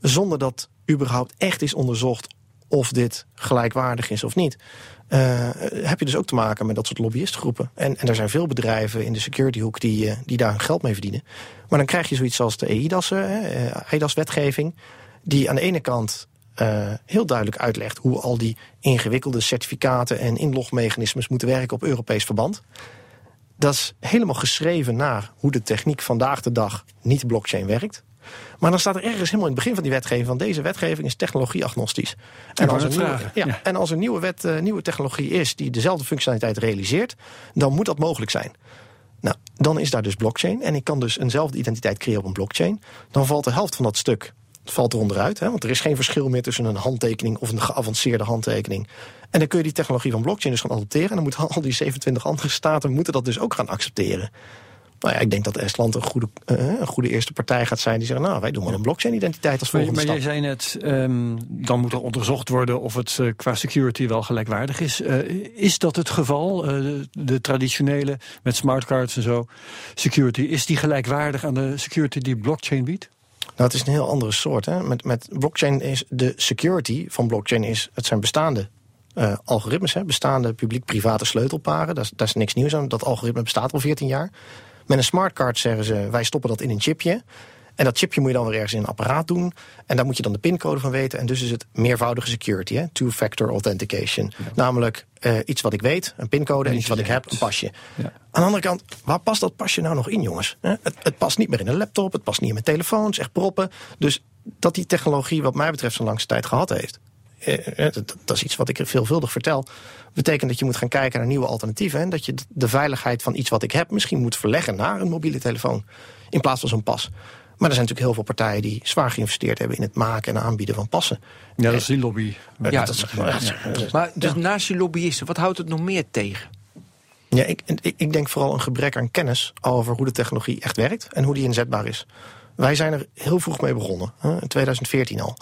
zonder dat überhaupt echt is onderzocht of dit gelijkwaardig is of niet. Uh, heb je dus ook te maken met dat soort lobbyistgroepen. En, en er zijn veel bedrijven in de securityhoek die, uh, die daar hun geld mee verdienen. Maar dan krijg je zoiets als de EIDAS, EIDAS-wetgeving... die aan de ene kant uh, heel duidelijk uitlegt hoe al die ingewikkelde certificaten en inlogmechanismes moeten werken op Europees verband. Dat is helemaal geschreven naar hoe de techniek vandaag de dag niet blockchain werkt. Maar dan staat er ergens helemaal in het begin van die wetgeving van deze wetgeving is technologie-agnostisch. En, als er nieuwe, ja, ja. en als er nieuwe, wet, uh, nieuwe technologie is die dezelfde functionaliteit realiseert, dan moet dat mogelijk zijn. Nou, dan is daar dus blockchain. En ik kan dus eenzelfde identiteit creëren op een blockchain. Dan valt de helft van dat stuk valt er onderuit. Hè, want er is geen verschil meer tussen een handtekening of een geavanceerde handtekening. En dan kun je die technologie van blockchain dus gaan adopteren. En dan moeten (laughs) al die 27 andere staten moeten dat dus ook gaan accepteren. Nou ja, ik denk dat Estland een goede, uh, een goede eerste partij gaat zijn die zeggen, nou, wij doen wel een blockchain-identiteit als volgende maar, maar stap. jij zei net, um, dan moet er onderzocht worden of het uh, qua security wel gelijkwaardig is. Uh, is dat het geval? De, traditionele met smartcards en zo, security, is die gelijkwaardig aan de security die blockchain biedt? Nou, het is een heel andere soort. Hè? Met, met blockchain is de security van blockchain is, het zijn bestaande uh, algoritmes, hè? bestaande publiek-private sleutelparen. Daar is niks nieuws aan. Dat algoritme bestaat al 14 jaar. Met een smartcard zeggen ze, wij stoppen dat in een chipje. En dat chipje moet je dan weer ergens in een apparaat doen. En daar moet je dan de pincode van weten. En dus is het meervoudige security, hè? two-factor authentication. Ja. Namelijk uh, iets wat ik weet, een pincode, en iets wat ik heb, een pasje. Ja. Aan de andere kant, waar past dat pasje nou nog in, jongens? Het, het, past niet meer in een laptop, het past niet in mijn telefoons, echt proppen. Dus dat die technologie wat mij betreft zo'n langste tijd gehad heeft... Uh, dat, dat is iets wat ik veelvuldig vertel. Betekent dat je moet gaan kijken naar nieuwe alternatieven. En dat je de veiligheid van iets wat ik heb misschien moet verleggen naar een mobiele telefoon. In plaats van zo'n pas. Maar er zijn natuurlijk heel veel partijen die zwaar geïnvesteerd hebben in het maken en aanbieden van passen. Ja, dat is die lobby. Ja, ja dat is, ja. Maar dus naast die lobbyisten, wat houdt het nog meer tegen? Ja, ik, ik, ik denk vooral een gebrek aan kennis over hoe de technologie echt werkt en hoe die inzetbaar is. Wij zijn er heel vroeg mee begonnen, in 2014 al.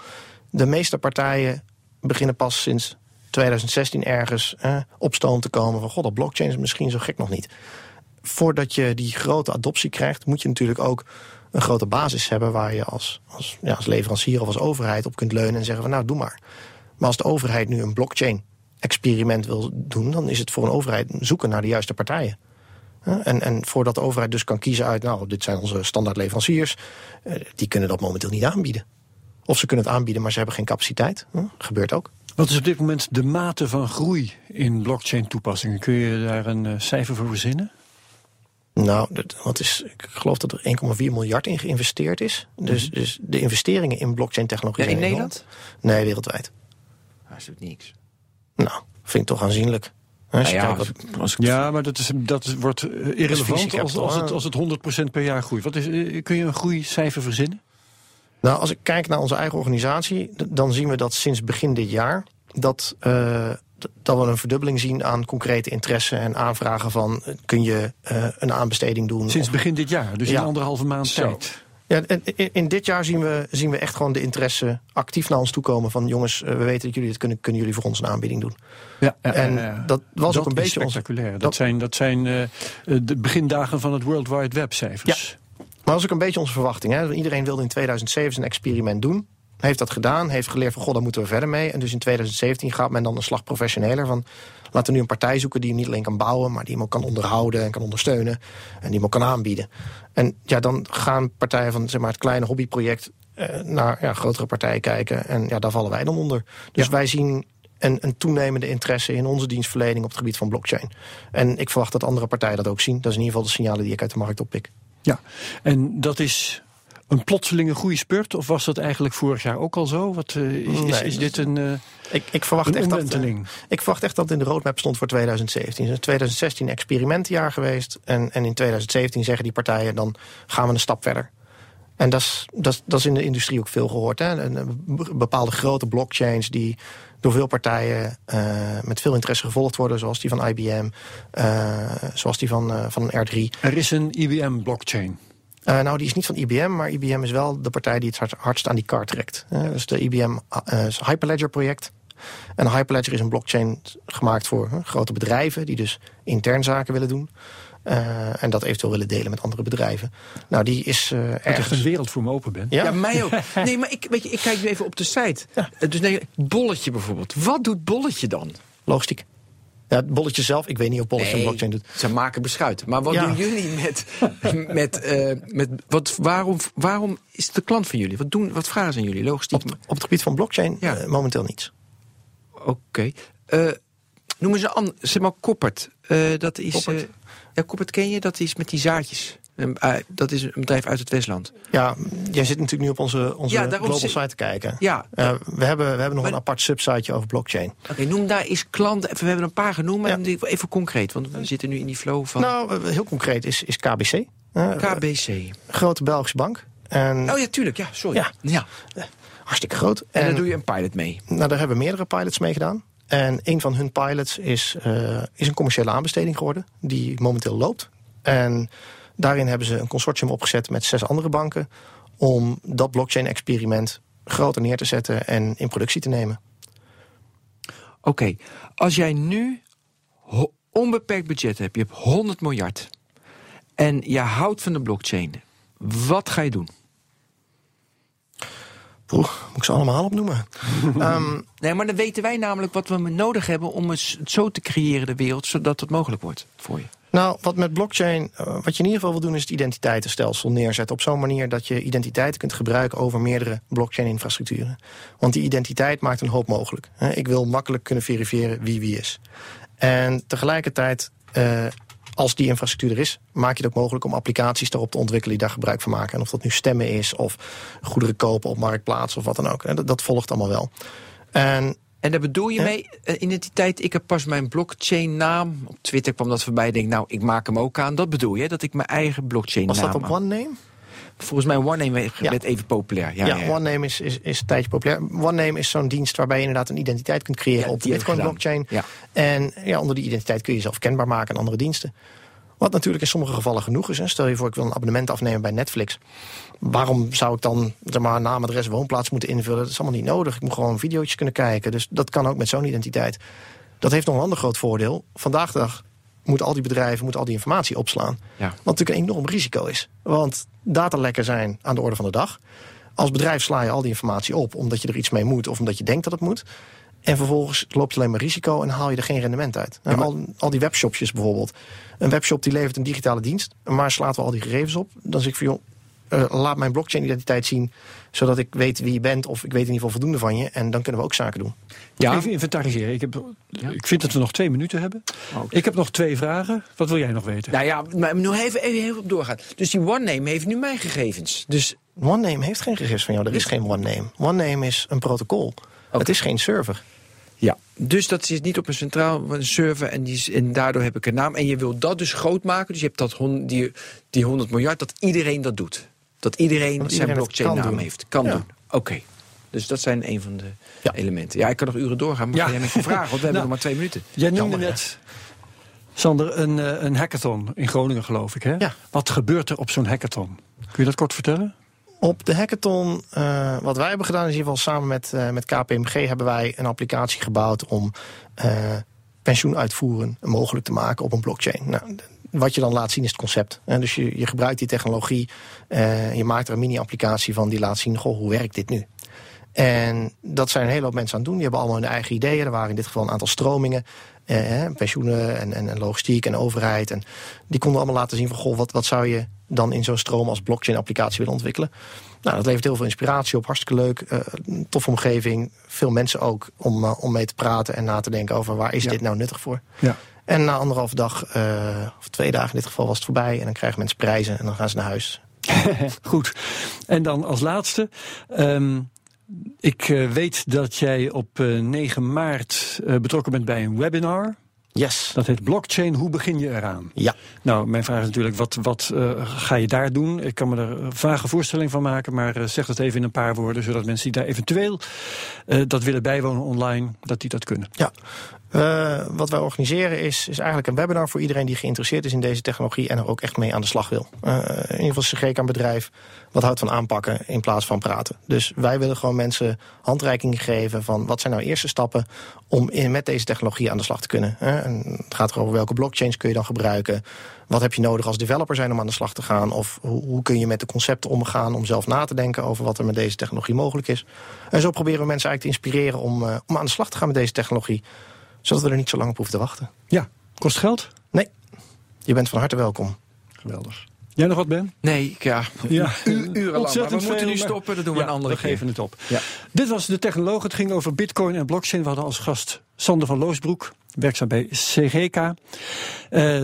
De meeste partijen beginnen pas sinds 2016 ergens eh, op stoom te komen van... god, dat blockchain is misschien zo gek nog niet. Voordat je die grote adoptie krijgt, moet je natuurlijk ook een grote basis hebben... waar je als, als, ja, als leverancier of als overheid op kunt leunen en zeggen van nou, doe maar. Maar als de overheid nu een blockchain experiment wil doen... dan is het voor een overheid zoeken naar de juiste partijen. En, en voordat de overheid dus kan kiezen uit... nou, dit zijn onze standaard leveranciers... die kunnen dat momenteel niet aanbieden. Of ze kunnen het aanbieden, maar ze hebben geen capaciteit. Gebeurt ook. Wat is op dit moment de mate van groei in blockchain-toepassingen? Kun je daar een uh, cijfer voor verzinnen? Nou, dat, wat is, ik geloof dat er 1,4 miljard in geïnvesteerd is. Dus, mm -hmm. dus de investeringen in blockchain-technologie. Ja, in Nederland? Nee, wereldwijd. Dat is niks. Nou, vind ik toch aanzienlijk. Nou ja, wat, als ik ja, maar dat, is, dat wordt irrelevant als, als, het, als het 100% per jaar groeit. Wat is, kun je een groeicijfer verzinnen? Nou, als ik kijk naar onze eigen organisatie, dan zien we dat sinds begin dit jaar dat, uh, dat we een verdubbeling zien aan concrete interesse en aanvragen van kun je uh, een aanbesteding doen. Sinds begin dit jaar, dus ja. in anderhalve maand Zo. tijd. Ja, in, in, dit jaar zien we, zien we echt gewoon de interesse actief naar ons toe komen van jongens, we weten dat jullie dit kunnen, kunnen jullie voor ons een aanbieding doen. Ja, en ja, dat was dat ook een beetje spectaculair. Onze, dat, dat, zijn, dat zijn uh, de begindagen van het World Wide Web cijfers. Ja. Maar dat is ook een beetje onze verwachting. Hè? Iedereen wilde in 2007 een experiment doen. Heeft dat gedaan, heeft geleerd van god, daar moeten we verder mee. En dus in 2017 gaat men dan een slag professioneler van... laten we nu een partij zoeken die hem niet alleen kan bouwen... maar die hem ook kan onderhouden en kan ondersteunen. En die hem ook kan aanbieden. En ja, dan gaan partijen van zeg maar, het kleine hobbyproject... Eh, naar ja, grotere partijen kijken. En ja, daar vallen wij dan onder. Dus wij zien een, een, toenemende interesse in onze dienstverlening op het gebied van blockchain. En ik verwacht dat andere partijen dat ook zien. Dat is in ieder geval de signalen die ik uit de markt oppik. Ja, en dat is een plotselinge groeispurt? Of was dat eigenlijk vorig jaar ook al zo? Wat, uh, is, nee, is, is, dit een, uh, ik, ik, verwacht echt dat, uh, ik verwacht echt dat het in de roadmap stond voor 2017. Het is 2016 experimentenjaar geweest. En, en in 2017 zeggen die partijen dan gaan we een stap verder. En dat is, dat, dat is in de industrie ook veel gehoord. Hè? En, bepaalde grote blockchains die door veel partijen met veel interesse gevolgd worden, zoals die van IBM, zoals die van, van een R3. Er is een IBM-blockchain. Uh, nou, die is niet van IBM, maar IBM is wel de partij die het hardst aan die kar trekt. Uh, dus de IBM uh, Hyperledger project. En Hyperledger is een blockchain gemaakt voor grote bedrijven... die dus intern zaken willen doen. en dat eventueel willen delen met andere bedrijven. Nou, die is uh, ergens... echt een wereld voor me open bent. Ja, ja mij ook. (laughs) Nee, maar ik, weet je, ik kijk nu even op de site. Ja. Dus nee, Bolletje bijvoorbeeld. Wat doet Bolletje dan? Logistiek. Ja, het bolletje zelf, ik weet niet of Bolletje nee, blockchain doet. Ze maken beschuit. Maar wat doen jullie met... (laughs) met, uh, met wat, waarom, waarom is de klant van jullie? Wat, doen, wat vragen ze aan jullie? Logistiek? Op, op het gebied van blockchain ja. uh, momenteel niets. Oké. Okay. Uh, noemen ze an, zeg maar Koppert. dat is... Koppert. ja, Koppert ken je? Dat is met die zaadjes. Uh, dat is een bedrijf uit het Westland. Ja, jij zit natuurlijk nu op onze, onze ja, global zit... site te kijken. Ja. Uh, we, hebben, we hebben nog maar... een apart subsiteje over blockchain. Oké, okay, noem daar eens klanten. We hebben een paar genoemd, ja. even concreet. Want we zitten nu in die flow van... Nou, heel concreet is, is KBC. KBC. Grote Belgische bank. En, oh ja, tuurlijk. Ja, sorry. Ja. ja. Hartstikke groot. En, en daar doe je een pilot mee? Nou, daar hebben we meerdere pilots mee gedaan. En een van hun pilots is, is een commerciële aanbesteding geworden. Die momenteel loopt. En Daarin hebben ze een consortium opgezet met zes andere banken... om dat blockchain-experiment groter neer te zetten en in productie te nemen. Oké, okay. als jij nu onbeperkt budget hebt, je hebt 100 miljard... en je houdt van de blockchain, wat ga je doen? Poeh, moet ik ze allemaal opnoemen? um, (laughs) nee, maar dan weten wij namelijk wat we nodig hebben... om het zo te creëren, de wereld, zodat het mogelijk wordt voor je. Nou, wat met blockchain, uh, wat je in ieder geval wil doen... is het identiteitenstelsel neerzetten op zo'n manier... dat je identiteiten kunt gebruiken over meerdere blockchain-infrastructuren. Want die identiteit maakt een hoop mogelijk. Ik wil makkelijk kunnen verifiëren wie wie is. En tegelijkertijd, uh, als die infrastructuur er is... maak je het ook mogelijk om applicaties erop te ontwikkelen... die daar gebruik van maken. En of dat nu stemmen is of goederen kopen op marktplaats of wat dan ook. Dat volgt allemaal wel. En en daar bedoel je mee, uh, identiteit, ik heb pas mijn blockchain naam. Op Twitter kwam dat voorbij, denk nou, ik maak hem ook aan. Dat bedoel je, dat ik mijn eigen blockchain naam Was dat op OneName? Volgens mij OneName werd even populair. Ja, ja, ja, OneName is, is, is een tijdje populair. OneName is zo'n dienst waarbij je inderdaad een identiteit kunt creëren op de Bitcoin blockchain. En ja, onder die identiteit kun je jezelf kenbaar maken aan andere diensten. Wat natuurlijk in sommige gevallen genoeg is. Hè. Stel je voor, ik wil een abonnement afnemen bij Netflix. Waarom zou ik dan zeg maar, naam, adres, woonplaats moeten invullen? Dat is allemaal niet nodig. Ik moet gewoon video's kunnen kijken. Dus dat kan ook met zo'n identiteit. Dat heeft nog een ander groot voordeel. Vandaag de dag moeten al die bedrijven moeten al die informatie opslaan. Ja. Wat natuurlijk een enorm risico is. Want datalekken zijn aan de orde van de dag. Als bedrijf sla je al die informatie op omdat je er iets mee moet of omdat je denkt dat het moet. En vervolgens loop je alleen maar risico en haal je er geen rendement uit. Ja, al, al, die webshopjes bijvoorbeeld. Een webshop die levert een digitale dienst, maar slaat we al die gegevens op. Dan zeg ik van joh, uh, laat mijn blockchain-identiteit zien, zodat ik weet wie je bent of ik weet in ieder geval voldoende van je. En dan kunnen we ook zaken doen. Ja. Even inventariseren. Ik, heb, ik vind dat we nog twee minuten hebben. Oh, Ik heb nog twee vragen. Wat wil jij nog weten? Nou ja, maar nog even, even, even op doorgaan. Dus die OneName heeft nu mijn gegevens. Dus... OneName heeft geen gegevens van jou. Er is geen OneName. OneName is een protocol. Het is geen server. Ja, dus dat zit niet op een centraal server en, die, en daardoor heb ik een naam. En je wil dat dus groot maken. Dus je hebt dat die, die 100 miljard, dat iedereen dat doet. Dat iedereen dat zijn blockchain-naam heeft. Kan doen. Oké. Dus dat zijn een van de elementen. Ja, ik kan nog uren doorgaan, maar ja. jij me vragen, want we (laughs) hebben nou, nog maar twee minuten. Jij noemde net, Sander, een, eh, een hackathon in Groningen, geloof ik. Hè? Ja. Wat gebeurt er op zo'n hackathon? Kun je dat kort vertellen? Op de hackathon, uh, wat wij hebben gedaan, is in ieder geval samen met, uh, met KPMG hebben wij een applicatie gebouwd om uh, pensioenuitvoeren mogelijk te maken op een blockchain. Nou, wat je dan laat zien is het concept. Dus je, je gebruikt die technologie, je maakt er een mini-applicatie van die laat zien, goh, hoe werkt dit nu? En dat zijn een hele hoop mensen aan het doen. Die hebben allemaal hun eigen ideeën. Er waren in dit geval een aantal stromingen. Eh, pensioenen en, en, en, logistiek en overheid. En die konden allemaal laten zien van... goh, wat, wat zou je dan in zo'n stroom als blockchain-applicatie willen ontwikkelen? Nou, dat levert heel veel inspiratie op. Hartstikke leuk. Uh, toffe omgeving. Veel mensen ook om, uh, om mee te praten en na te denken over... waar is dit nou nuttig voor? Ja. En na anderhalve dag, uh, of twee dagen in dit geval, was het voorbij. En dan krijgen mensen prijzen en dan gaan ze naar huis. (laughs) Goed. En dan als laatste... Um ik weet dat jij op uh, 9 maart betrokken bent bij een webinar. Yes. Dat heet Blockchain. Hoe begin je eraan? Ja. Nou, mijn vraag is natuurlijk, wat, wat ga je daar doen? Ik kan me er een vage voorstelling van maken, maar zeg dat even in een paar woorden, zodat mensen die daar eventueel dat willen bijwonen online, dat die dat kunnen. Ja. Uh, wat wij organiseren is, is eigenlijk een webinar voor iedereen die geïnteresseerd is in deze technologie en er ook echt mee aan de slag wil. Uh, in ieder geval CGK een bedrijf wat houdt van aanpakken in plaats van praten. Dus wij willen gewoon mensen handreikingen geven van wat zijn nou eerste stappen om met deze technologie aan de slag te kunnen. En het gaat erover welke blockchains kun je dan gebruiken. Wat heb je nodig als developer zijn om aan de slag te gaan? Of hoe, hoe kun je met de concepten omgaan om zelf na te denken over wat er met deze technologie mogelijk is? En zo proberen we mensen eigenlijk te inspireren om, om aan de slag te gaan met deze technologie zodat we er niet zo lang op hoeven te wachten. Ja, kost geld? Nee, je bent van harte welkom. Geweldig. Jij nog wat, Ben? Nee, ja, ja. U, urenlang. Maar we moeten nu stoppen, dat doen we ja, een andere we keer. geven het op. Ja. Dit was De Technoloog. Het ging over bitcoin en blockchain. We hadden als gast Sander van Loosbroek, werkzaam bij CGK. Uh,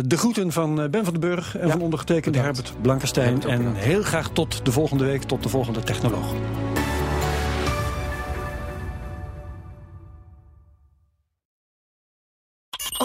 de groeten van Ben van den Burg en Ja, van ondergetekende bedankt. Herbert Blankenstein. En heel graag tot de volgende week, tot de volgende Technoloog.